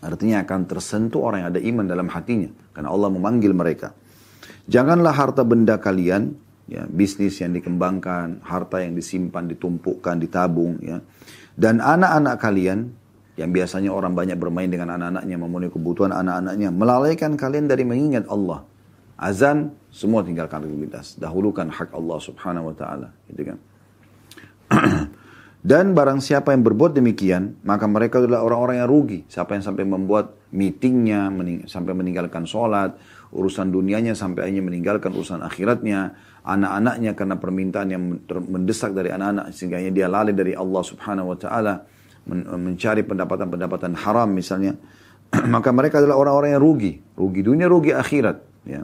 artinya akan tersentuh orang yang ada iman dalam hatinya. Karena Allah memanggil mereka. Janganlah harta benda kalian, ya, bisnis yang dikembangkan, harta yang disimpan, ditumpukkan, ditabung, ya. Dan anak-anak kalian, yang biasanya orang banyak bermain dengan anak-anaknya, memenuhi kebutuhan anak-anaknya, melalaikan kalian dari mengingat Allah. Azan, semua tinggalkan aktivitas. Dahulukan hak Allah subhanahu wa ta'ala. Gitu kan. Dan barang siapa yang berbuat demikian, maka mereka adalah orang-orang yang rugi. Siapa yang sampai membuat meetingnya, mening sampai meninggalkan sholat, urusan dunianya sampai hanya meninggalkan urusan akhiratnya, anak-anaknya karena permintaan yang mendesak dari anak-anak sehingga dia lalai dari Allah Subhanahu wa taala men mencari pendapatan-pendapatan haram misalnya, maka mereka adalah orang-orang yang rugi, rugi dunia, rugi akhirat, ya.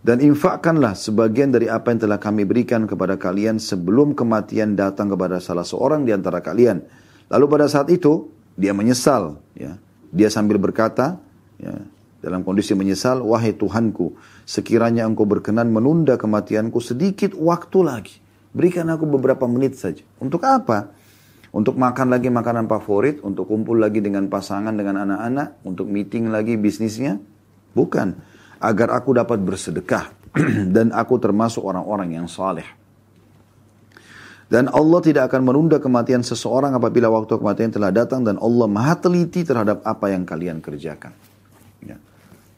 Dan infakkanlah sebagian dari apa yang telah kami berikan kepada kalian sebelum kematian datang kepada salah seorang di antara kalian. Lalu pada saat itu dia menyesal, ya. Dia sambil berkata, ya, dalam kondisi menyesal, wahai Tuhanku, sekiranya engkau berkenan menunda kematianku sedikit waktu lagi. Berikan aku beberapa menit saja. Untuk apa? Untuk makan lagi makanan favorit, untuk kumpul lagi dengan pasangan, dengan anak-anak, untuk meeting lagi bisnisnya? Bukan agar aku dapat bersedekah dan aku termasuk orang-orang yang saleh. Dan Allah tidak akan menunda kematian seseorang apabila waktu kematian telah datang dan Allah maha teliti terhadap apa yang kalian kerjakan. Ya.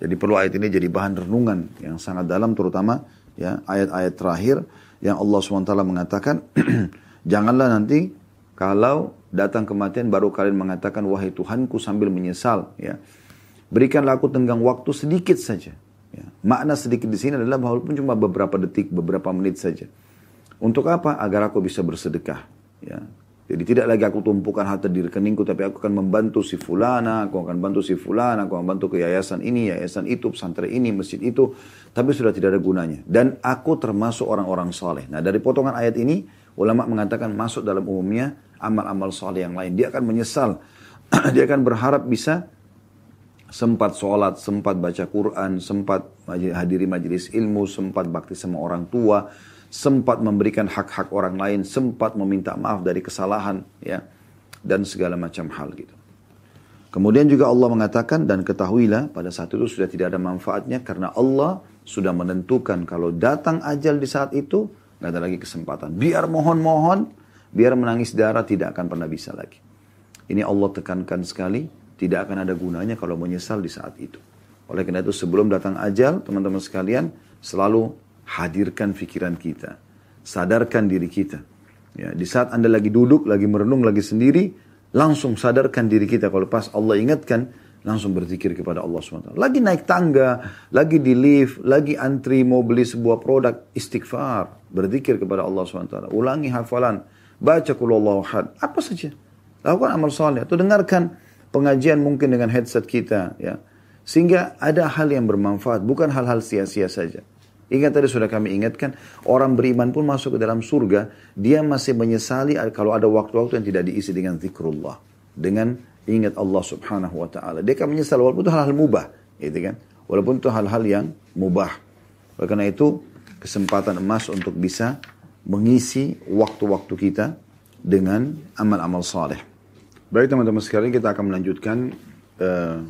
Jadi perlu ayat ini jadi bahan renungan yang sangat dalam terutama ya ayat-ayat terakhir yang Allah SWT mengatakan janganlah nanti kalau datang kematian baru kalian mengatakan wahai Tuhanku sambil menyesal ya. Berikanlah aku tenggang waktu sedikit saja Ya. Makna sedikit di sini adalah walaupun cuma beberapa detik, beberapa menit saja. Untuk apa? Agar aku bisa bersedekah. Ya. Jadi tidak lagi aku tumpukan harta di rekeningku, tapi aku akan membantu si fulana, aku akan bantu si fulana, aku akan bantu ke yayasan ini, yayasan itu, pesantren ini, masjid itu. Tapi sudah tidak ada gunanya. Dan aku termasuk orang-orang soleh. Nah dari potongan ayat ini, ulama mengatakan masuk dalam umumnya amal-amal soleh yang lain. Dia akan menyesal. Dia akan berharap bisa sempat sholat, sempat baca Quran, sempat hadiri majelis ilmu, sempat bakti sama orang tua, sempat memberikan hak-hak orang lain, sempat meminta maaf dari kesalahan, ya, dan segala macam hal gitu. Kemudian juga Allah mengatakan dan ketahuilah pada saat itu sudah tidak ada manfaatnya karena Allah sudah menentukan kalau datang ajal di saat itu nggak ada lagi kesempatan. Biar mohon-mohon, biar menangis darah tidak akan pernah bisa lagi. Ini Allah tekankan sekali tidak akan ada gunanya kalau menyesal di saat itu. Oleh karena itu sebelum datang ajal, teman-teman sekalian, selalu hadirkan pikiran kita. Sadarkan diri kita. Ya, di saat Anda lagi duduk, lagi merenung, lagi sendiri, langsung sadarkan diri kita. Kalau pas Allah ingatkan, langsung berzikir kepada Allah SWT. Lagi naik tangga, lagi di lift, lagi antri mau beli sebuah produk, istighfar. Berzikir kepada Allah SWT. Ulangi hafalan, baca kulallahu had, apa saja. Lakukan amal soleh atau dengarkan pengajian mungkin dengan headset kita ya. Sehingga ada hal yang bermanfaat, bukan hal-hal sia-sia saja. Ingat tadi sudah kami ingatkan, orang beriman pun masuk ke dalam surga, dia masih menyesali kalau ada waktu-waktu yang tidak diisi dengan zikrullah. Dengan ingat Allah subhanahu wa ta'ala. Dia akan menyesal walaupun itu hal-hal mubah. Gitu kan? Walaupun itu hal-hal yang mubah. Oleh karena itu, kesempatan emas untuk bisa mengisi waktu-waktu kita dengan amal-amal saleh. Baik teman-teman sekalian, kita akan melanjutkan uh,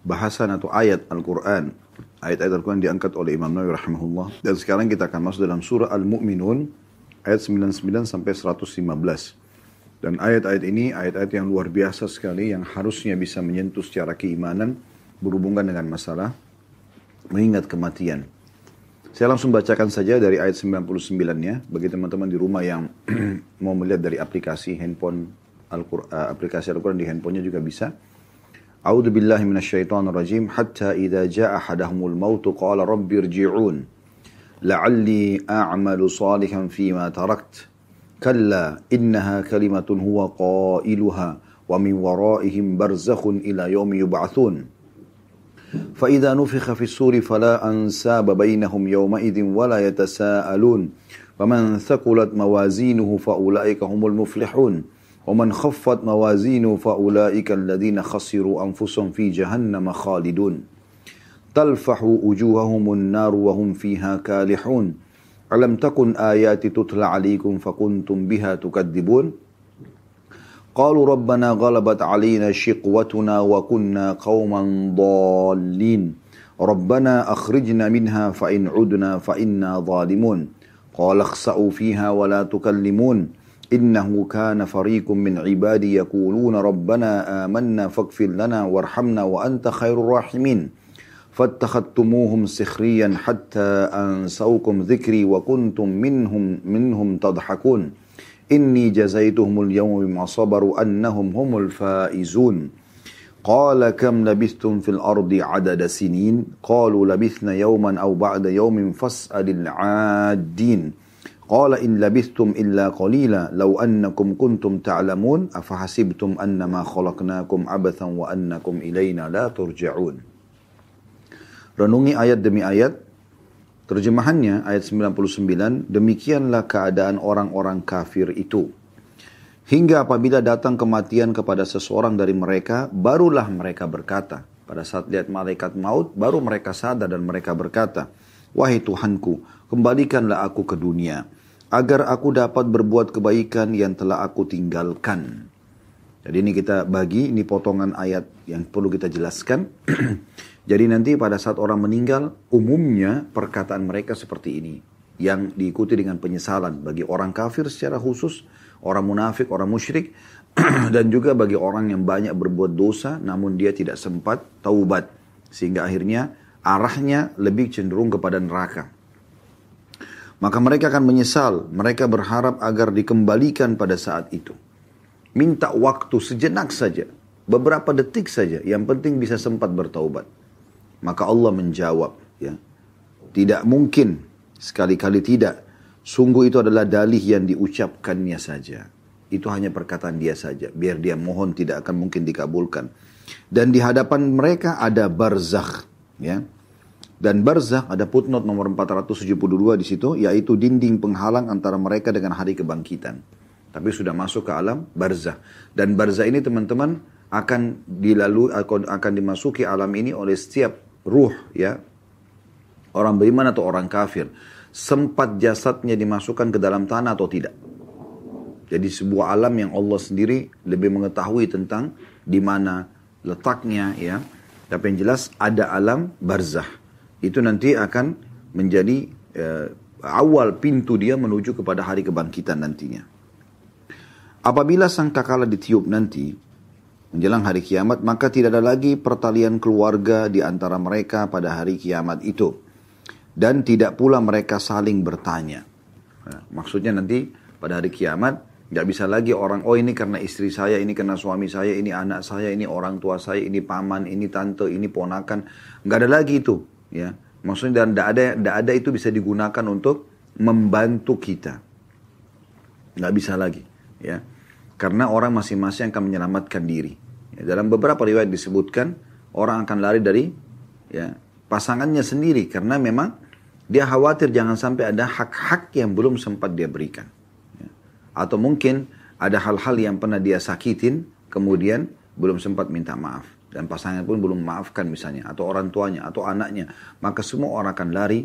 bahasan atau ayat Al-Quran ayat-ayat Al-Quran diangkat oleh Imam Nawawi rahimahullah. Dan sekarang kita akan masuk dalam surah Al-Mu'minun ayat 99 sampai 115. Dan ayat-ayat ini ayat-ayat yang luar biasa sekali yang harusnya bisa menyentuh secara keimanan berhubungan dengan masalah mengingat kematian. Saya langsung bacakan saja dari ayat 99 ya bagi teman-teman di rumah yang mau melihat dari aplikasi handphone Al-Quran, aplikasi Al-Quran di handphonenya juga bisa. أعوذ بالله من الشيطان الرجيم. حتى إذا جاء أحدهم الموت قال رب ارجعون. لعلي أعمل صالحا فيما تركت. كلا إنها كلمة هو قائلها ومن ورائهم برزخ إلى يوم يبعثون. فإذا نفخ في السور فلا أنساب بينهم يومئذ ولا يتساءلون. فمن ثقلت موازينه فأولئك هم المفلحون. ومن خفت موازينه فأولئك الذين خسروا أنفسهم في جهنم خالدون. تلفح وجوههم النار وهم فيها كالحون. ألم تكن آياتي تتلى عليكم فكنتم بها تكذبون؟ قالوا ربنا غلبت علينا شقوتنا وكنا قوما ضالين. ربنا أخرجنا منها فإن عدنا فإنا ظالمون. قال اخسأوا فيها ولا تكلمون. إنه كان فريق من عبادي يقولون ربنا آمنا فاغفر لنا وارحمنا وأنت خير الراحمين. فاتخذتموهم سخريا حتى أنسوكم ذكري وكنتم منهم منهم تضحكون. إني جزيتهم اليوم بما صبروا أنهم هم الفائزون. قال كم لبثتم في الأرض عدد سنين؟ قالوا لبثنا يوما أو بعد يوم فاسأل العادين. Qala in لبثتم illa qalila law annakum kuntum ta'lamun afahasibtum annama khalaqnakum abathan wa annakum لا la turja'un. Renungi ayat demi ayat. Terjemahannya ayat 99, demikianlah keadaan orang-orang kafir itu. Hingga apabila datang kematian kepada seseorang dari mereka, barulah mereka berkata. Pada saat lihat malaikat maut, baru mereka sadar dan mereka berkata, Wahai Tuhanku, kembalikanlah aku ke dunia agar aku dapat berbuat kebaikan yang telah aku tinggalkan. Jadi ini kita bagi, ini potongan ayat yang perlu kita jelaskan. Jadi nanti pada saat orang meninggal, umumnya perkataan mereka seperti ini. Yang diikuti dengan penyesalan bagi orang kafir secara khusus, orang munafik, orang musyrik, dan juga bagi orang yang banyak berbuat dosa namun dia tidak sempat taubat. Sehingga akhirnya arahnya lebih cenderung kepada neraka. Maka mereka akan menyesal, mereka berharap agar dikembalikan pada saat itu. Minta waktu sejenak saja, beberapa detik saja, yang penting bisa sempat bertaubat. Maka Allah menjawab, ya, tidak mungkin, sekali-kali tidak. Sungguh itu adalah dalih yang diucapkannya saja. Itu hanya perkataan dia saja. Biar dia mohon tidak akan mungkin dikabulkan. Dan di hadapan mereka ada barzakh. Ya. Dan barzakh ada footnote nomor 472 di situ yaitu dinding penghalang antara mereka dengan hari kebangkitan. Tapi sudah masuk ke alam barzakh. Dan barzakh ini teman-teman akan dilalui akan dimasuki alam ini oleh setiap ruh ya. Orang beriman atau orang kafir. Sempat jasadnya dimasukkan ke dalam tanah atau tidak. Jadi sebuah alam yang Allah sendiri lebih mengetahui tentang di mana letaknya ya. Tapi yang jelas ada alam barzah itu nanti akan menjadi uh, awal pintu dia menuju kepada hari kebangkitan nantinya. Apabila sang kakala ditiup nanti, menjelang hari kiamat, maka tidak ada lagi pertalian keluarga di antara mereka pada hari kiamat itu. Dan tidak pula mereka saling bertanya. Nah, maksudnya nanti pada hari kiamat, nggak bisa lagi orang, oh ini karena istri saya, ini karena suami saya, ini anak saya, ini orang tua saya, ini paman, ini tante, ini ponakan. Nggak ada lagi itu ya maksudnya dan tidak ada tidak ada itu bisa digunakan untuk membantu kita nggak bisa lagi ya karena orang masing-masing akan menyelamatkan diri ya, dalam beberapa riwayat disebutkan orang akan lari dari ya pasangannya sendiri karena memang Dia khawatir jangan sampai ada hak-hak yang belum sempat dia berikan. Ya. Atau mungkin ada hal-hal yang pernah dia sakitin, kemudian belum sempat minta maaf. Dan pasangan pun belum memaafkan misalnya, atau orang tuanya, atau anaknya. Maka semua orang akan lari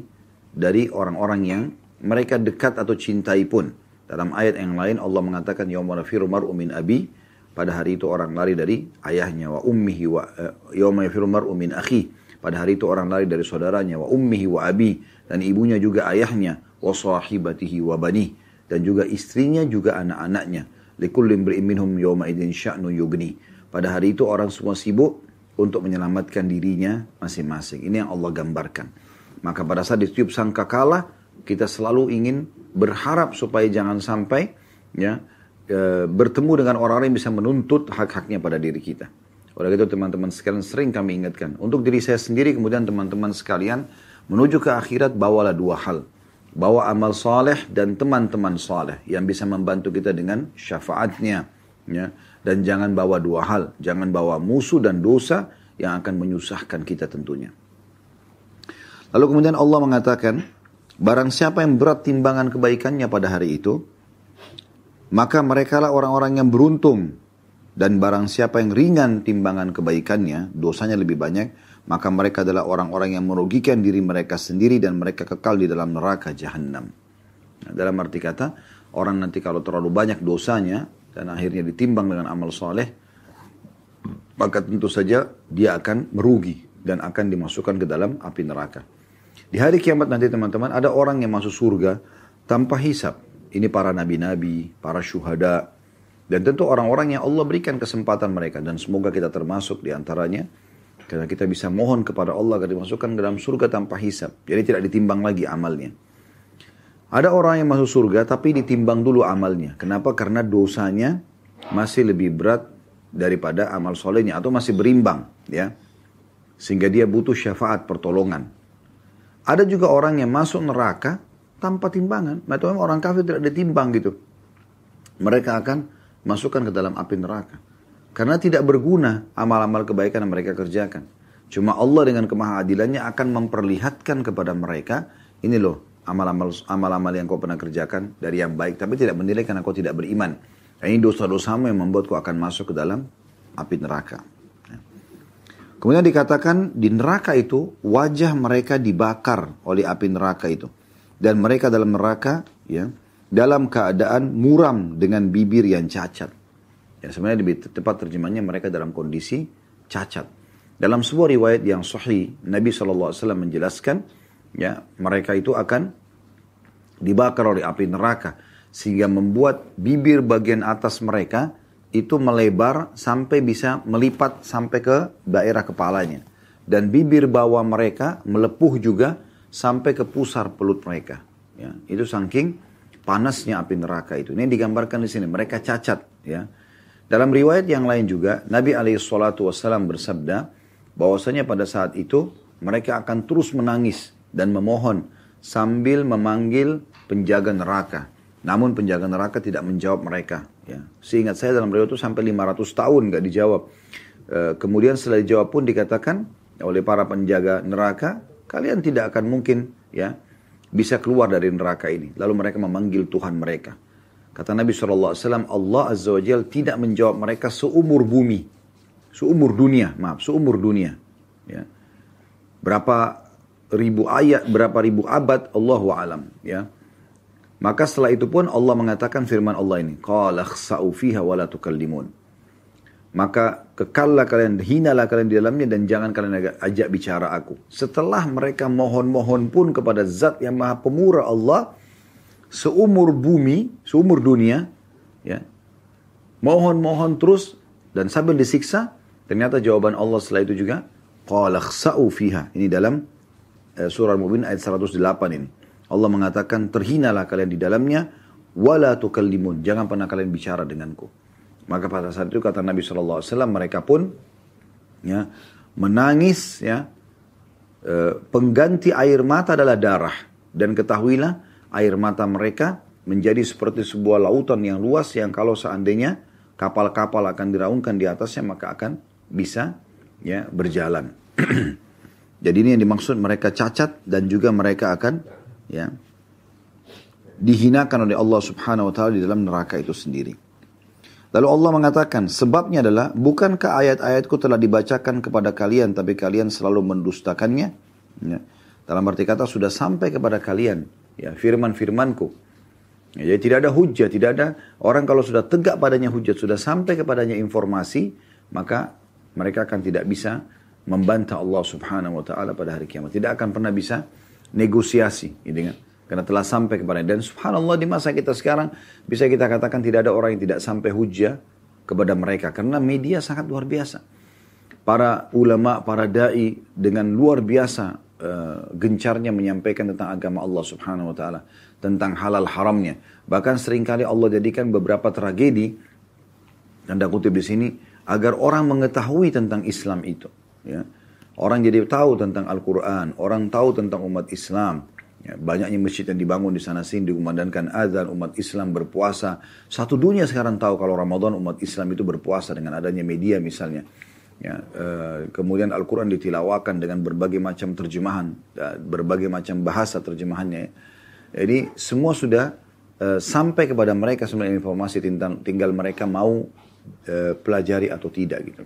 dari orang-orang yang mereka dekat atau cintai pun. Dalam ayat yang lain Allah mengatakan yauma nafiru mar'u min abi. Pada hari itu orang lari dari ayahnya wa ummihi wa uh, yauma yafiru mar'u min akhi. Pada hari itu orang lari dari saudaranya wa ummihi wa abi. Dan ibunya juga ayahnya wa sahibatihi wa bani. Dan juga istrinya juga anak-anaknya. Likulli imri'in minhum yawma idzin sya'nu yugni pada hari itu orang semua sibuk untuk menyelamatkan dirinya masing-masing ini yang Allah gambarkan maka pada saat ditiup sangka kalah kita selalu ingin berharap supaya jangan sampai ya e, bertemu dengan orang-orang yang bisa menuntut hak-haknya pada diri kita oleh itu teman-teman sekalian sering kami ingatkan. Untuk diri saya sendiri kemudian teman-teman sekalian menuju ke akhirat bawalah dua hal. Bawa amal soleh dan teman-teman soleh yang bisa membantu kita dengan syafaatnya. Ya. Dan jangan bawa dua hal. Jangan bawa musuh dan dosa yang akan menyusahkan kita tentunya. Lalu kemudian Allah mengatakan, barang siapa yang berat timbangan kebaikannya pada hari itu, maka merekalah orang-orang yang beruntung dan barang siapa yang ringan timbangan kebaikannya, dosanya lebih banyak, maka mereka adalah orang-orang yang merugikan diri mereka sendiri dan mereka kekal di dalam neraka jahanam. Nah, dalam arti kata, orang nanti kalau terlalu banyak dosanya dan akhirnya ditimbang dengan amal soleh, maka tentu saja dia akan merugi dan akan dimasukkan ke dalam api neraka. Di hari kiamat nanti teman-teman ada orang yang masuk surga tanpa hisap. Ini para nabi-nabi, para syuhada, dan tentu orang-orang yang Allah berikan kesempatan mereka. Dan semoga kita termasuk di antaranya. Karena kita bisa mohon kepada Allah agar dimasukkan ke dalam surga tanpa hisap. Jadi tidak ditimbang lagi amalnya. Ada orang yang masuk surga tapi ditimbang dulu amalnya. Kenapa? Karena dosanya masih lebih berat daripada amal solehnya. Atau masih berimbang. ya Sehingga dia butuh syafaat pertolongan. Ada juga orang yang masuk neraka tanpa timbangan. Memang orang kafir tidak ditimbang gitu. Mereka akan masukkan ke dalam api neraka. Karena tidak berguna amal-amal kebaikan yang mereka kerjakan. Cuma Allah dengan kemahadilannya akan memperlihatkan kepada mereka, ini loh amal-amal yang kau pernah kerjakan dari yang baik, tapi tidak menilai karena kau tidak beriman. Dan ini dosa-dosamu yang membuat kau akan masuk ke dalam api neraka. Ya. Kemudian dikatakan di neraka itu wajah mereka dibakar oleh api neraka itu. Dan mereka dalam neraka ya dalam keadaan muram dengan bibir yang cacat. Ya, sebenarnya lebih tepat terjemahnya mereka dalam kondisi cacat. Dalam sebuah riwayat yang sahih, Nabi SAW menjelaskan, ya mereka itu akan dibakar oleh api neraka sehingga membuat bibir bagian atas mereka itu melebar sampai bisa melipat sampai ke daerah kepalanya dan bibir bawah mereka melepuh juga sampai ke pusar pelut mereka ya itu saking panasnya api neraka itu. Ini digambarkan di sini. Mereka cacat. Ya. Dalam riwayat yang lain juga, Nabi SAW bersabda, bahwasanya pada saat itu mereka akan terus menangis dan memohon sambil memanggil penjaga neraka. Namun penjaga neraka tidak menjawab mereka. Ya. Seingat saya dalam riwayat itu sampai 500 tahun nggak dijawab. E, kemudian setelah dijawab pun dikatakan oleh para penjaga neraka, kalian tidak akan mungkin ya bisa keluar dari neraka ini. Lalu mereka memanggil Tuhan mereka. Kata Nabi SAW, Allah Azza wa Jal tidak menjawab mereka seumur bumi. Seumur dunia, maaf, seumur dunia. Ya. Berapa ribu ayat, berapa ribu abad, Allah alam. Ya. Maka setelah itu pun Allah mengatakan firman Allah ini. Qala khsa'u fiha wa maka kekallah kalian, hinalah kalian di dalamnya dan jangan kalian ajak bicara aku. Setelah mereka mohon-mohon pun kepada zat yang maha pemurah Allah, seumur bumi, seumur dunia, ya, mohon-mohon terus dan sambil disiksa, ternyata jawaban Allah setelah itu juga, qala fiha. Ini dalam surah Al-Mu'min ayat 108 ini. Allah mengatakan, terhinalah kalian di dalamnya, wala tukallimun. Jangan pernah kalian bicara denganku. Maka pada saat itu kata Nabi SAW mereka pun ya menangis ya e, pengganti air mata adalah darah dan ketahuilah air mata mereka menjadi seperti sebuah lautan yang luas yang kalau seandainya kapal-kapal akan diraungkan di atasnya maka akan bisa ya berjalan. Jadi ini yang dimaksud mereka cacat dan juga mereka akan ya dihinakan oleh Allah Subhanahu wa taala di dalam neraka itu sendiri. Lalu Allah mengatakan, sebabnya adalah bukankah ayat-ayatku telah dibacakan kepada kalian tapi kalian selalu mendustakannya? Ya. Dalam arti kata sudah sampai kepada kalian ya firman-firmanku. Ya, jadi tidak ada hujah, tidak ada orang kalau sudah tegak padanya hujat, sudah sampai kepadanya informasi, maka mereka akan tidak bisa membantah Allah Subhanahu wa taala pada hari kiamat. Tidak akan pernah bisa negosiasi, gitu kan? Karena telah sampai kepada dan subhanallah di masa kita sekarang bisa kita katakan tidak ada orang yang tidak sampai hujah kepada mereka karena media sangat luar biasa. Para ulama, para dai dengan luar biasa uh, gencarnya menyampaikan tentang agama Allah Subhanahu wa taala, tentang halal haramnya. Bahkan sering kali Allah jadikan beberapa tragedi tanda kutip di sini agar orang mengetahui tentang Islam itu, ya. Orang jadi tahu tentang Al-Quran, orang tahu tentang umat Islam, Ya, banyaknya masjid yang dibangun di sana sini dikumandangkan azan umat Islam berpuasa. Satu dunia sekarang tahu kalau Ramadan umat Islam itu berpuasa dengan adanya media misalnya. Ya, uh, kemudian Al-Quran ditilawakan dengan berbagai macam terjemahan, uh, berbagai macam bahasa terjemahannya. Jadi semua sudah uh, sampai kepada mereka semua informasi tentang tinggal mereka mau uh, pelajari atau tidak gitu.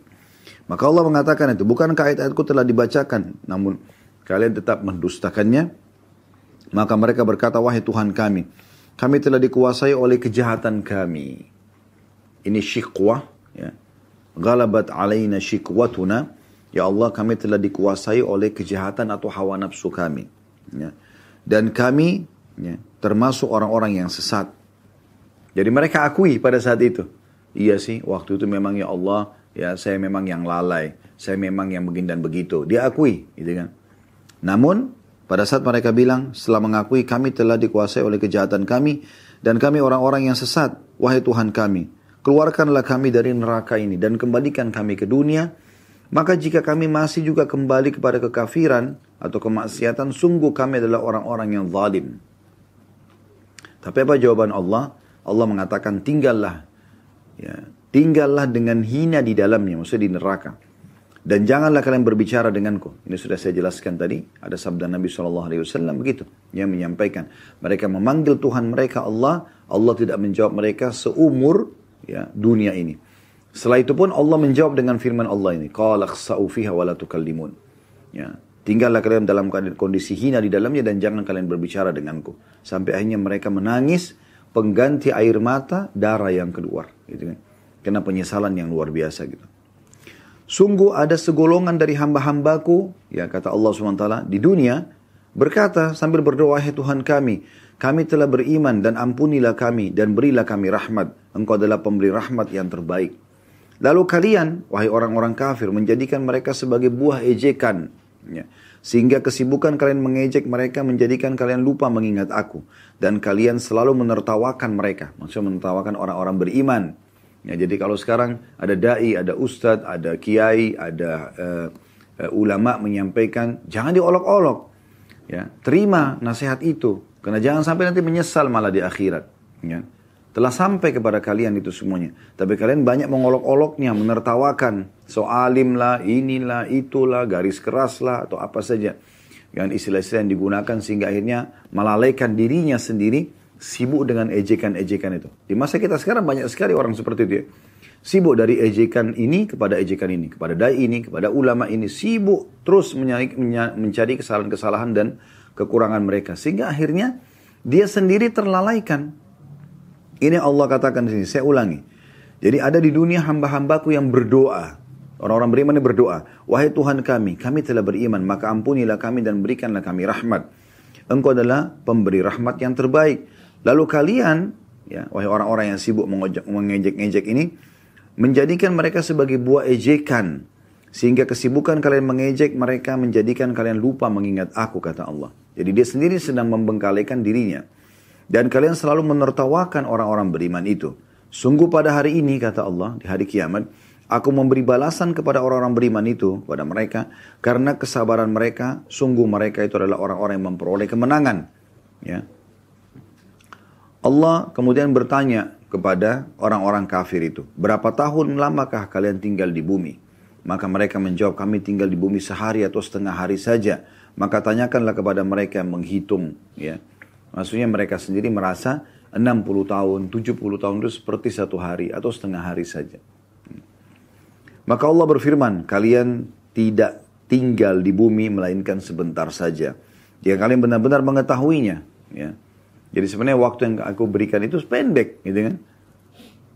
Maka Allah mengatakan itu, bukankah ayat-ayatku telah dibacakan, namun kalian tetap mendustakannya, maka mereka berkata, wahai Tuhan kami, kami telah dikuasai oleh kejahatan kami. Ini syikwah, ya. Galabat alaina syikwatuna. Ya Allah, kami telah dikuasai oleh kejahatan atau hawa nafsu kami. Ya. Dan kami ya, termasuk orang-orang yang sesat. Jadi mereka akui pada saat itu. Iya sih, waktu itu memang ya Allah, ya saya memang yang lalai. Saya memang yang begini dan begitu. Dia akui, gitu kan. Namun pada saat mereka bilang, setelah mengakui kami telah dikuasai oleh kejahatan kami, dan kami orang-orang yang sesat, wahai Tuhan kami, keluarkanlah kami dari neraka ini, dan kembalikan kami ke dunia, maka jika kami masih juga kembali kepada kekafiran atau kemaksiatan, sungguh kami adalah orang-orang yang zalim. Tapi apa jawaban Allah? Allah mengatakan tinggallah, ya, tinggallah dengan hina di dalamnya, maksudnya di neraka. Dan janganlah kalian berbicara denganku. Ini sudah saya jelaskan tadi. Ada sabda Nabi SAW begitu. Yang menyampaikan. Mereka memanggil Tuhan mereka Allah. Allah tidak menjawab mereka seumur ya, dunia ini. Setelah itu pun Allah menjawab dengan firman Allah ini. Qala khsa'u fiha wa la. Ya. Tinggallah kalian dalam kondisi hina di dalamnya dan jangan kalian berbicara denganku. Sampai akhirnya mereka menangis pengganti air mata darah yang keluar. Gitu kan. Karena penyesalan yang luar biasa gitu. Sungguh ada segolongan dari hamba-hambaku, ya kata Allah SWT, di dunia, berkata sambil berdoa, Hai Tuhan kami, kami telah beriman dan ampunilah kami dan berilah kami rahmat. Engkau adalah pemberi rahmat yang terbaik. Lalu kalian, wahai orang-orang kafir, menjadikan mereka sebagai buah ejekan. Ya. Sehingga kesibukan kalian mengejek mereka menjadikan kalian lupa mengingat aku. Dan kalian selalu menertawakan mereka. Maksudnya menertawakan orang-orang beriman. Ya, jadi kalau sekarang ada dai, ada ustadz, ada kiai, ada uh, uh, ulama menyampaikan, jangan diolok-olok. Ya, terima nasihat itu, karena jangan sampai nanti menyesal malah di akhirat. Ya. Telah sampai kepada kalian itu semuanya. Tapi kalian banyak mengolok-oloknya, menertawakan. Soalim lah, inilah, itulah, garis keras lah, atau apa saja. Dengan istilah-istilah yang digunakan sehingga akhirnya melalaikan dirinya sendiri sibuk dengan ejekan-ejekan itu. Di masa kita sekarang banyak sekali orang seperti itu ya. Sibuk dari ejekan ini kepada ejekan ini, kepada dai ini, kepada ulama ini. Sibuk terus mencari, mencari kesalahan-kesalahan dan kekurangan mereka. Sehingga akhirnya dia sendiri terlalaikan. Ini Allah katakan di sini, saya ulangi. Jadi ada di dunia hamba-hambaku yang berdoa. Orang-orang beriman ini berdoa. Wahai Tuhan kami, kami telah beriman, maka ampunilah kami dan berikanlah kami rahmat. Engkau adalah pemberi rahmat yang terbaik. Lalu kalian, ya, wahai orang-orang yang sibuk mengejek-ngejek ini, menjadikan mereka sebagai buah ejekan. Sehingga kesibukan kalian mengejek mereka menjadikan kalian lupa mengingat aku, kata Allah. Jadi dia sendiri sedang membengkalikan dirinya. Dan kalian selalu menertawakan orang-orang beriman itu. Sungguh pada hari ini, kata Allah, di hari kiamat, aku memberi balasan kepada orang-orang beriman itu, kepada mereka, karena kesabaran mereka, sungguh mereka itu adalah orang-orang yang memperoleh kemenangan. Ya, Allah kemudian bertanya kepada orang-orang kafir itu, berapa tahun lamakah kalian tinggal di bumi? Maka mereka menjawab, kami tinggal di bumi sehari atau setengah hari saja. Maka tanyakanlah kepada mereka yang menghitung, ya, Maksudnya mereka sendiri merasa 60 tahun, 70 tahun itu seperti satu hari atau setengah hari saja. Maka Allah berfirman, kalian tidak tinggal di bumi melainkan sebentar saja. Jika kalian benar-benar mengetahuinya, ya. Jadi sebenarnya waktu yang aku berikan itu pendek, gitu kan?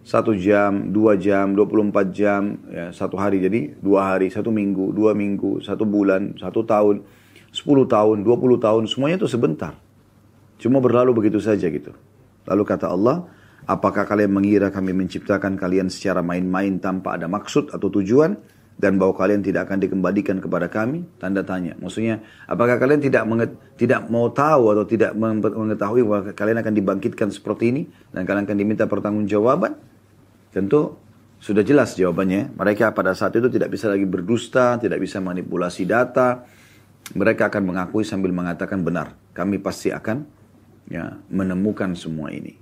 Satu jam, dua jam, 24 jam, ya, satu hari. Jadi dua hari, satu minggu, dua minggu, satu bulan, satu tahun, sepuluh tahun, dua puluh tahun, semuanya itu sebentar. Cuma berlalu begitu saja gitu. Lalu kata Allah, apakah kalian mengira kami menciptakan kalian secara main-main tanpa ada maksud atau tujuan? Dan bahwa kalian tidak akan dikembalikan kepada kami? Tanda tanya. Maksudnya, apakah kalian tidak tidak mau tahu atau tidak mengetahui bahwa kalian akan dibangkitkan seperti ini dan kalian akan diminta pertanggungjawaban? Tentu sudah jelas jawabannya. Mereka pada saat itu tidak bisa lagi berdusta, tidak bisa manipulasi data. Mereka akan mengakui sambil mengatakan benar. Kami pasti akan ya menemukan semua ini.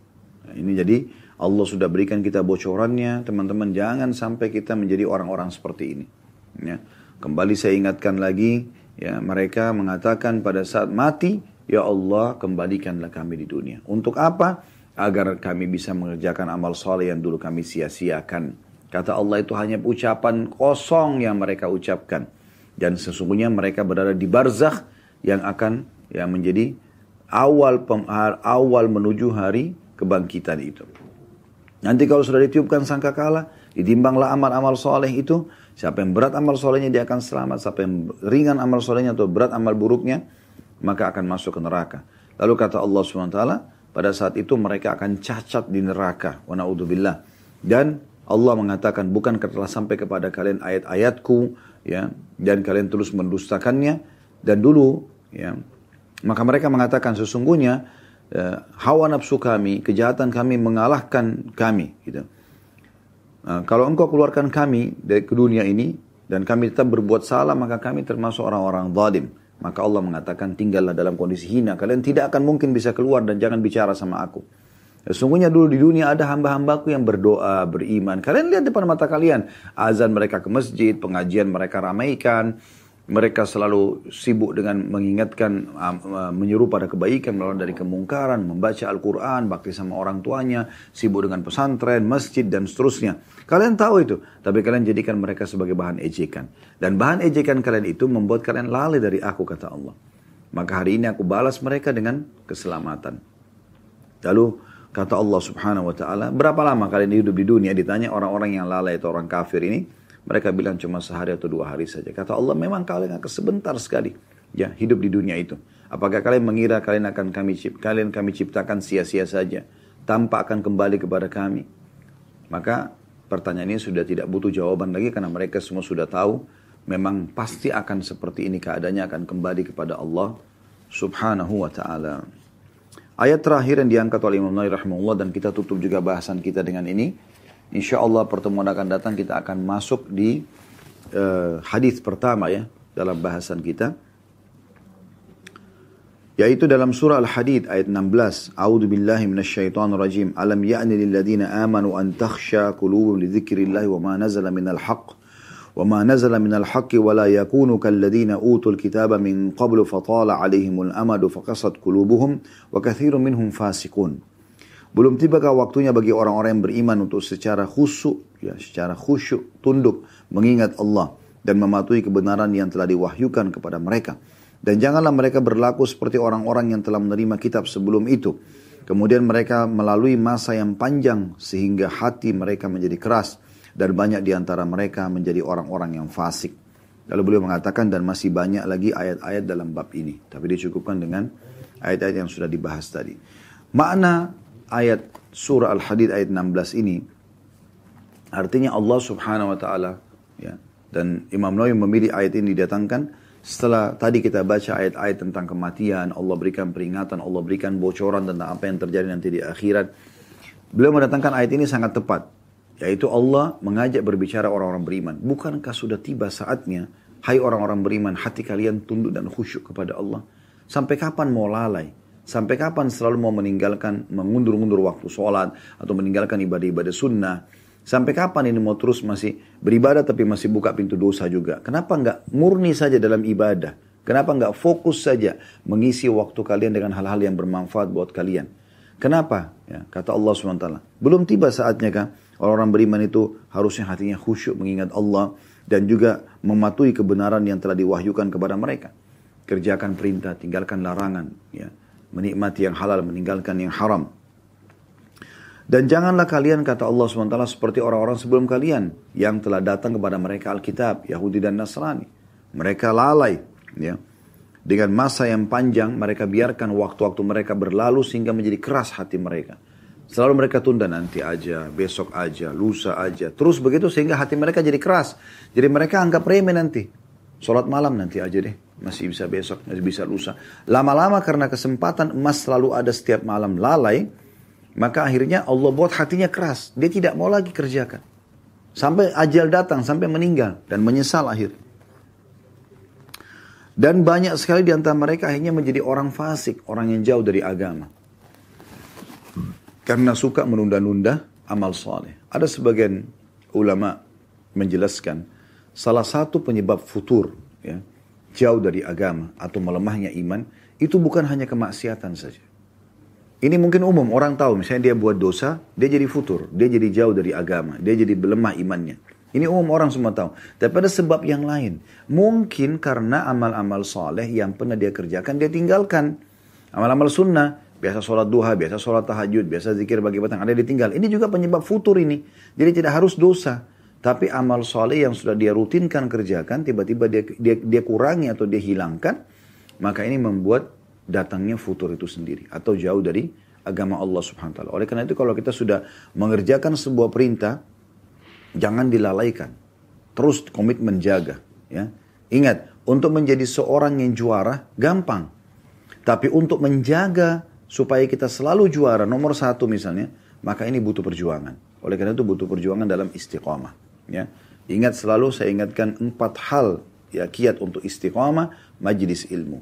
Nah, ini jadi Allah sudah berikan kita bocorannya, teman-teman jangan sampai kita menjadi orang-orang seperti ini. Ya. Kembali saya ingatkan lagi, ya mereka mengatakan pada saat mati, ya Allah kembalikanlah kami di dunia. Untuk apa? Agar kami bisa mengerjakan amal soleh yang dulu kami sia-siakan. Kata Allah itu hanya ucapan kosong yang mereka ucapkan. Dan sesungguhnya mereka berada di barzakh yang akan yang menjadi awal awal menuju hari kebangkitan itu. Nanti kalau sudah ditiupkan sangka kalah, ditimbanglah amal-amal soleh itu, siapa yang berat amal solehnya dia akan selamat, siapa yang ringan amal solehnya atau berat amal buruknya, maka akan masuk ke neraka. Lalu kata Allah SWT, pada saat itu mereka akan cacat di neraka. Wa na'udzubillah. Dan Allah mengatakan, bukan telah sampai kepada kalian ayat-ayatku, ya, dan kalian terus mendustakannya. Dan dulu, ya, maka mereka mengatakan sesungguhnya uh, hawa nafsu kami, kejahatan kami mengalahkan kami. Gitu. Uh, kalau engkau keluarkan kami dari ke dunia ini dan kami tetap berbuat salah, maka kami termasuk orang-orang zalim. Maka Allah mengatakan tinggallah dalam kondisi hina. Kalian tidak akan mungkin bisa keluar dan jangan bicara sama aku. Sesungguhnya dulu di dunia ada hamba-hambaku yang berdoa, beriman. Kalian lihat depan mata kalian. Azan mereka ke masjid, pengajian mereka ramaikan mereka selalu sibuk dengan mengingatkan, uh, uh, menyuruh pada kebaikan, melawan dari kemungkaran, membaca Al-Quran, bakti sama orang tuanya, sibuk dengan pesantren, masjid, dan seterusnya. Kalian tahu itu, tapi kalian jadikan mereka sebagai bahan ejekan. Dan bahan ejekan kalian itu membuat kalian lalai dari aku, kata Allah. Maka hari ini aku balas mereka dengan keselamatan. Lalu kata Allah subhanahu wa ta'ala, berapa lama kalian hidup di dunia? Ditanya orang-orang yang lalai atau orang kafir ini, mereka bilang cuma sehari atau dua hari saja. Kata Allah, memang kalian akan sebentar sekali ya hidup di dunia itu. Apakah kalian mengira kalian akan kami cipt, kalian kami ciptakan sia-sia saja tanpa akan kembali kepada kami? Maka pertanyaan ini sudah tidak butuh jawaban lagi karena mereka semua sudah tahu memang pasti akan seperti ini keadaannya akan kembali kepada Allah Subhanahu wa taala. Ayat terakhir yang diangkat oleh Imam Nawawi rahimahullah dan kita tutup juga bahasan kita dengan ini Insya Allah pertemuan akan datang kita akan masuk di uh, hadis pertama ya dalam bahasan kita. Yaitu dalam surah Al-Hadid ayat 16 A'udzu billahi minasyaitonir rajim. Alam ya'ni lil ladzina amanu an takhsha qulubuhum li dzikrillah wa ma nazala minal haqq wa ma nazala minal haqqi wa la yakunu kal ladzina utul kitaba min qablu fatala alaihimul amadu faqasat qulubuhum wa katsirun minhum fasiqun belum tibakah waktunya bagi orang-orang yang beriman untuk secara khusyuk, ya, secara khusyuk, tunduk, mengingat Allah dan mematuhi kebenaran yang telah diwahyukan kepada mereka. Dan janganlah mereka berlaku seperti orang-orang yang telah menerima kitab sebelum itu. Kemudian mereka melalui masa yang panjang sehingga hati mereka menjadi keras dan banyak di antara mereka menjadi orang-orang yang fasik. Lalu beliau mengatakan dan masih banyak lagi ayat-ayat dalam bab ini. Tapi dicukupkan dengan ayat-ayat yang sudah dibahas tadi. Makna ayat surah Al-Hadid ayat 16 ini artinya Allah Subhanahu wa taala ya dan Imam Nawawi memilih ayat ini didatangkan setelah tadi kita baca ayat-ayat tentang kematian, Allah berikan peringatan, Allah berikan bocoran tentang apa yang terjadi nanti di akhirat. Beliau mendatangkan ayat ini sangat tepat. Yaitu Allah mengajak berbicara orang-orang beriman. Bukankah sudah tiba saatnya, hai orang-orang beriman, hati kalian tunduk dan khusyuk kepada Allah? Sampai kapan mau lalai? Sampai kapan selalu mau meninggalkan, mengundur-undur waktu sholat atau meninggalkan ibadah-ibadah sunnah? Sampai kapan ini mau terus masih beribadah tapi masih buka pintu dosa juga? Kenapa nggak murni saja dalam ibadah? Kenapa nggak fokus saja mengisi waktu kalian dengan hal-hal yang bermanfaat buat kalian? Kenapa? Ya, kata Allah SWT. Belum tiba saatnya kan orang-orang beriman itu harusnya hatinya khusyuk mengingat Allah dan juga mematuhi kebenaran yang telah diwahyukan kepada mereka. Kerjakan perintah, tinggalkan larangan, ya. Menikmati yang halal, meninggalkan yang haram. Dan janganlah kalian, kata Allah SWT, seperti orang-orang sebelum kalian yang telah datang kepada mereka Alkitab, Yahudi dan Nasrani. Mereka lalai. Ya. Dengan masa yang panjang, mereka biarkan waktu-waktu mereka berlalu sehingga menjadi keras hati mereka. Selalu mereka tunda nanti aja, besok aja, lusa aja. Terus begitu sehingga hati mereka jadi keras. Jadi mereka anggap remeh nanti. Sholat malam nanti aja deh. Masih bisa besok, masih bisa lusa. Lama-lama karena kesempatan emas selalu ada setiap malam lalai, maka akhirnya Allah buat hatinya keras. Dia tidak mau lagi kerjakan. Sampai ajal datang, sampai meninggal. Dan menyesal akhir. Dan banyak sekali di antara mereka akhirnya menjadi orang fasik. Orang yang jauh dari agama. Karena suka menunda-nunda amal soleh. Ada sebagian ulama menjelaskan. Salah satu penyebab futur. Jauh dari agama atau melemahnya iman. Itu bukan hanya kemaksiatan saja ini mungkin umum, orang tahu misalnya dia buat dosa, dia jadi futur, dia jadi jauh dari agama, dia jadi lemah imannya. Ini umum orang semua tahu. Tapi ada sebab yang lain. Mungkin karena amal-amal soleh yang pernah dia kerjakan, dia tinggalkan. Amal-amal sunnah, biasa sholat duha, biasa sholat tahajud, biasa zikir bagi batang, ada ditinggal. Ini juga penyebab futur ini. Jadi tidak harus dosa. Tapi amal soleh yang sudah dia rutinkan kerjakan, tiba-tiba dia, dia, dia kurangi atau dia hilangkan, maka ini membuat datangnya futur itu sendiri atau jauh dari agama Allah Subhanahu wa taala. Oleh karena itu kalau kita sudah mengerjakan sebuah perintah jangan dilalaikan. Terus komitmen jaga, ya. Ingat, untuk menjadi seorang yang juara gampang. Tapi untuk menjaga supaya kita selalu juara nomor satu misalnya, maka ini butuh perjuangan. Oleh karena itu butuh perjuangan dalam istiqamah. Ya. Ingat selalu saya ingatkan empat hal ya kiat untuk istiqamah majlis ilmu.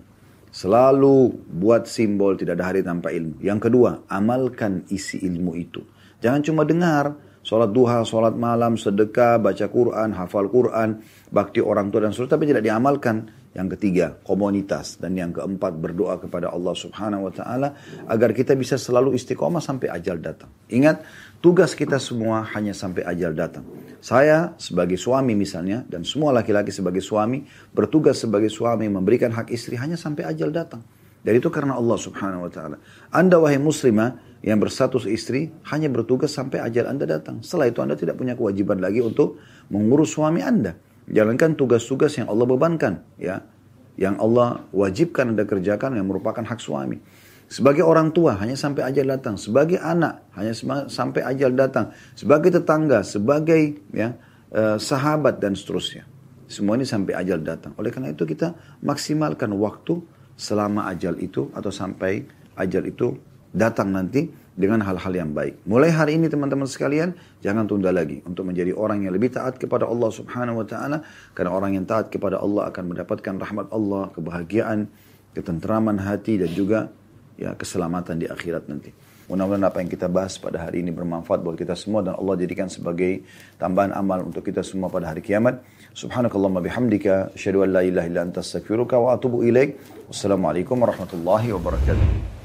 Selalu buat simbol tidak ada hari tanpa ilmu. Yang kedua, amalkan isi ilmu itu. Jangan cuma dengar, sholat duha, sholat malam, sedekah, baca Quran, hafal Quran, bakti orang tua dan seterusnya, tapi tidak diamalkan. Yang ketiga, komunitas. Dan yang keempat, berdoa kepada Allah subhanahu wa ta'ala agar kita bisa selalu istiqomah sampai ajal datang. Ingat, tugas kita semua hanya sampai ajal datang. Saya sebagai suami misalnya, dan semua laki-laki sebagai suami, bertugas sebagai suami memberikan hak istri hanya sampai ajal datang. Dan itu karena Allah subhanahu wa ta'ala. Anda wahai muslimah yang berstatus istri hanya bertugas sampai ajal Anda datang. Setelah itu Anda tidak punya kewajiban lagi untuk mengurus suami Anda. Jalankan tugas-tugas yang Allah bebankan, ya. Yang Allah wajibkan Anda kerjakan yang merupakan hak suami. Sebagai orang tua hanya sampai ajal datang, sebagai anak hanya sampai ajal datang, sebagai tetangga, sebagai ya eh, sahabat dan seterusnya. Semua ini sampai ajal datang. Oleh karena itu kita maksimalkan waktu selama ajal itu atau sampai ajal itu datang nanti dengan hal-hal yang baik. Mulai hari ini teman-teman sekalian, jangan tunda lagi untuk menjadi orang yang lebih taat kepada Allah Subhanahu wa taala karena orang yang taat kepada Allah akan mendapatkan rahmat Allah, kebahagiaan, ketentraman hati dan juga ya keselamatan di akhirat nanti. Mudah-mudahan apa yang kita bahas pada hari ini bermanfaat buat kita semua dan Allah jadikan sebagai tambahan amal untuk kita semua pada hari kiamat. Subhanakallahumma bihamdika asyhadu an la ilaha illa anta astaghfiruka wa atubu ilaik. Wassalamualaikum warahmatullahi wabarakatuh.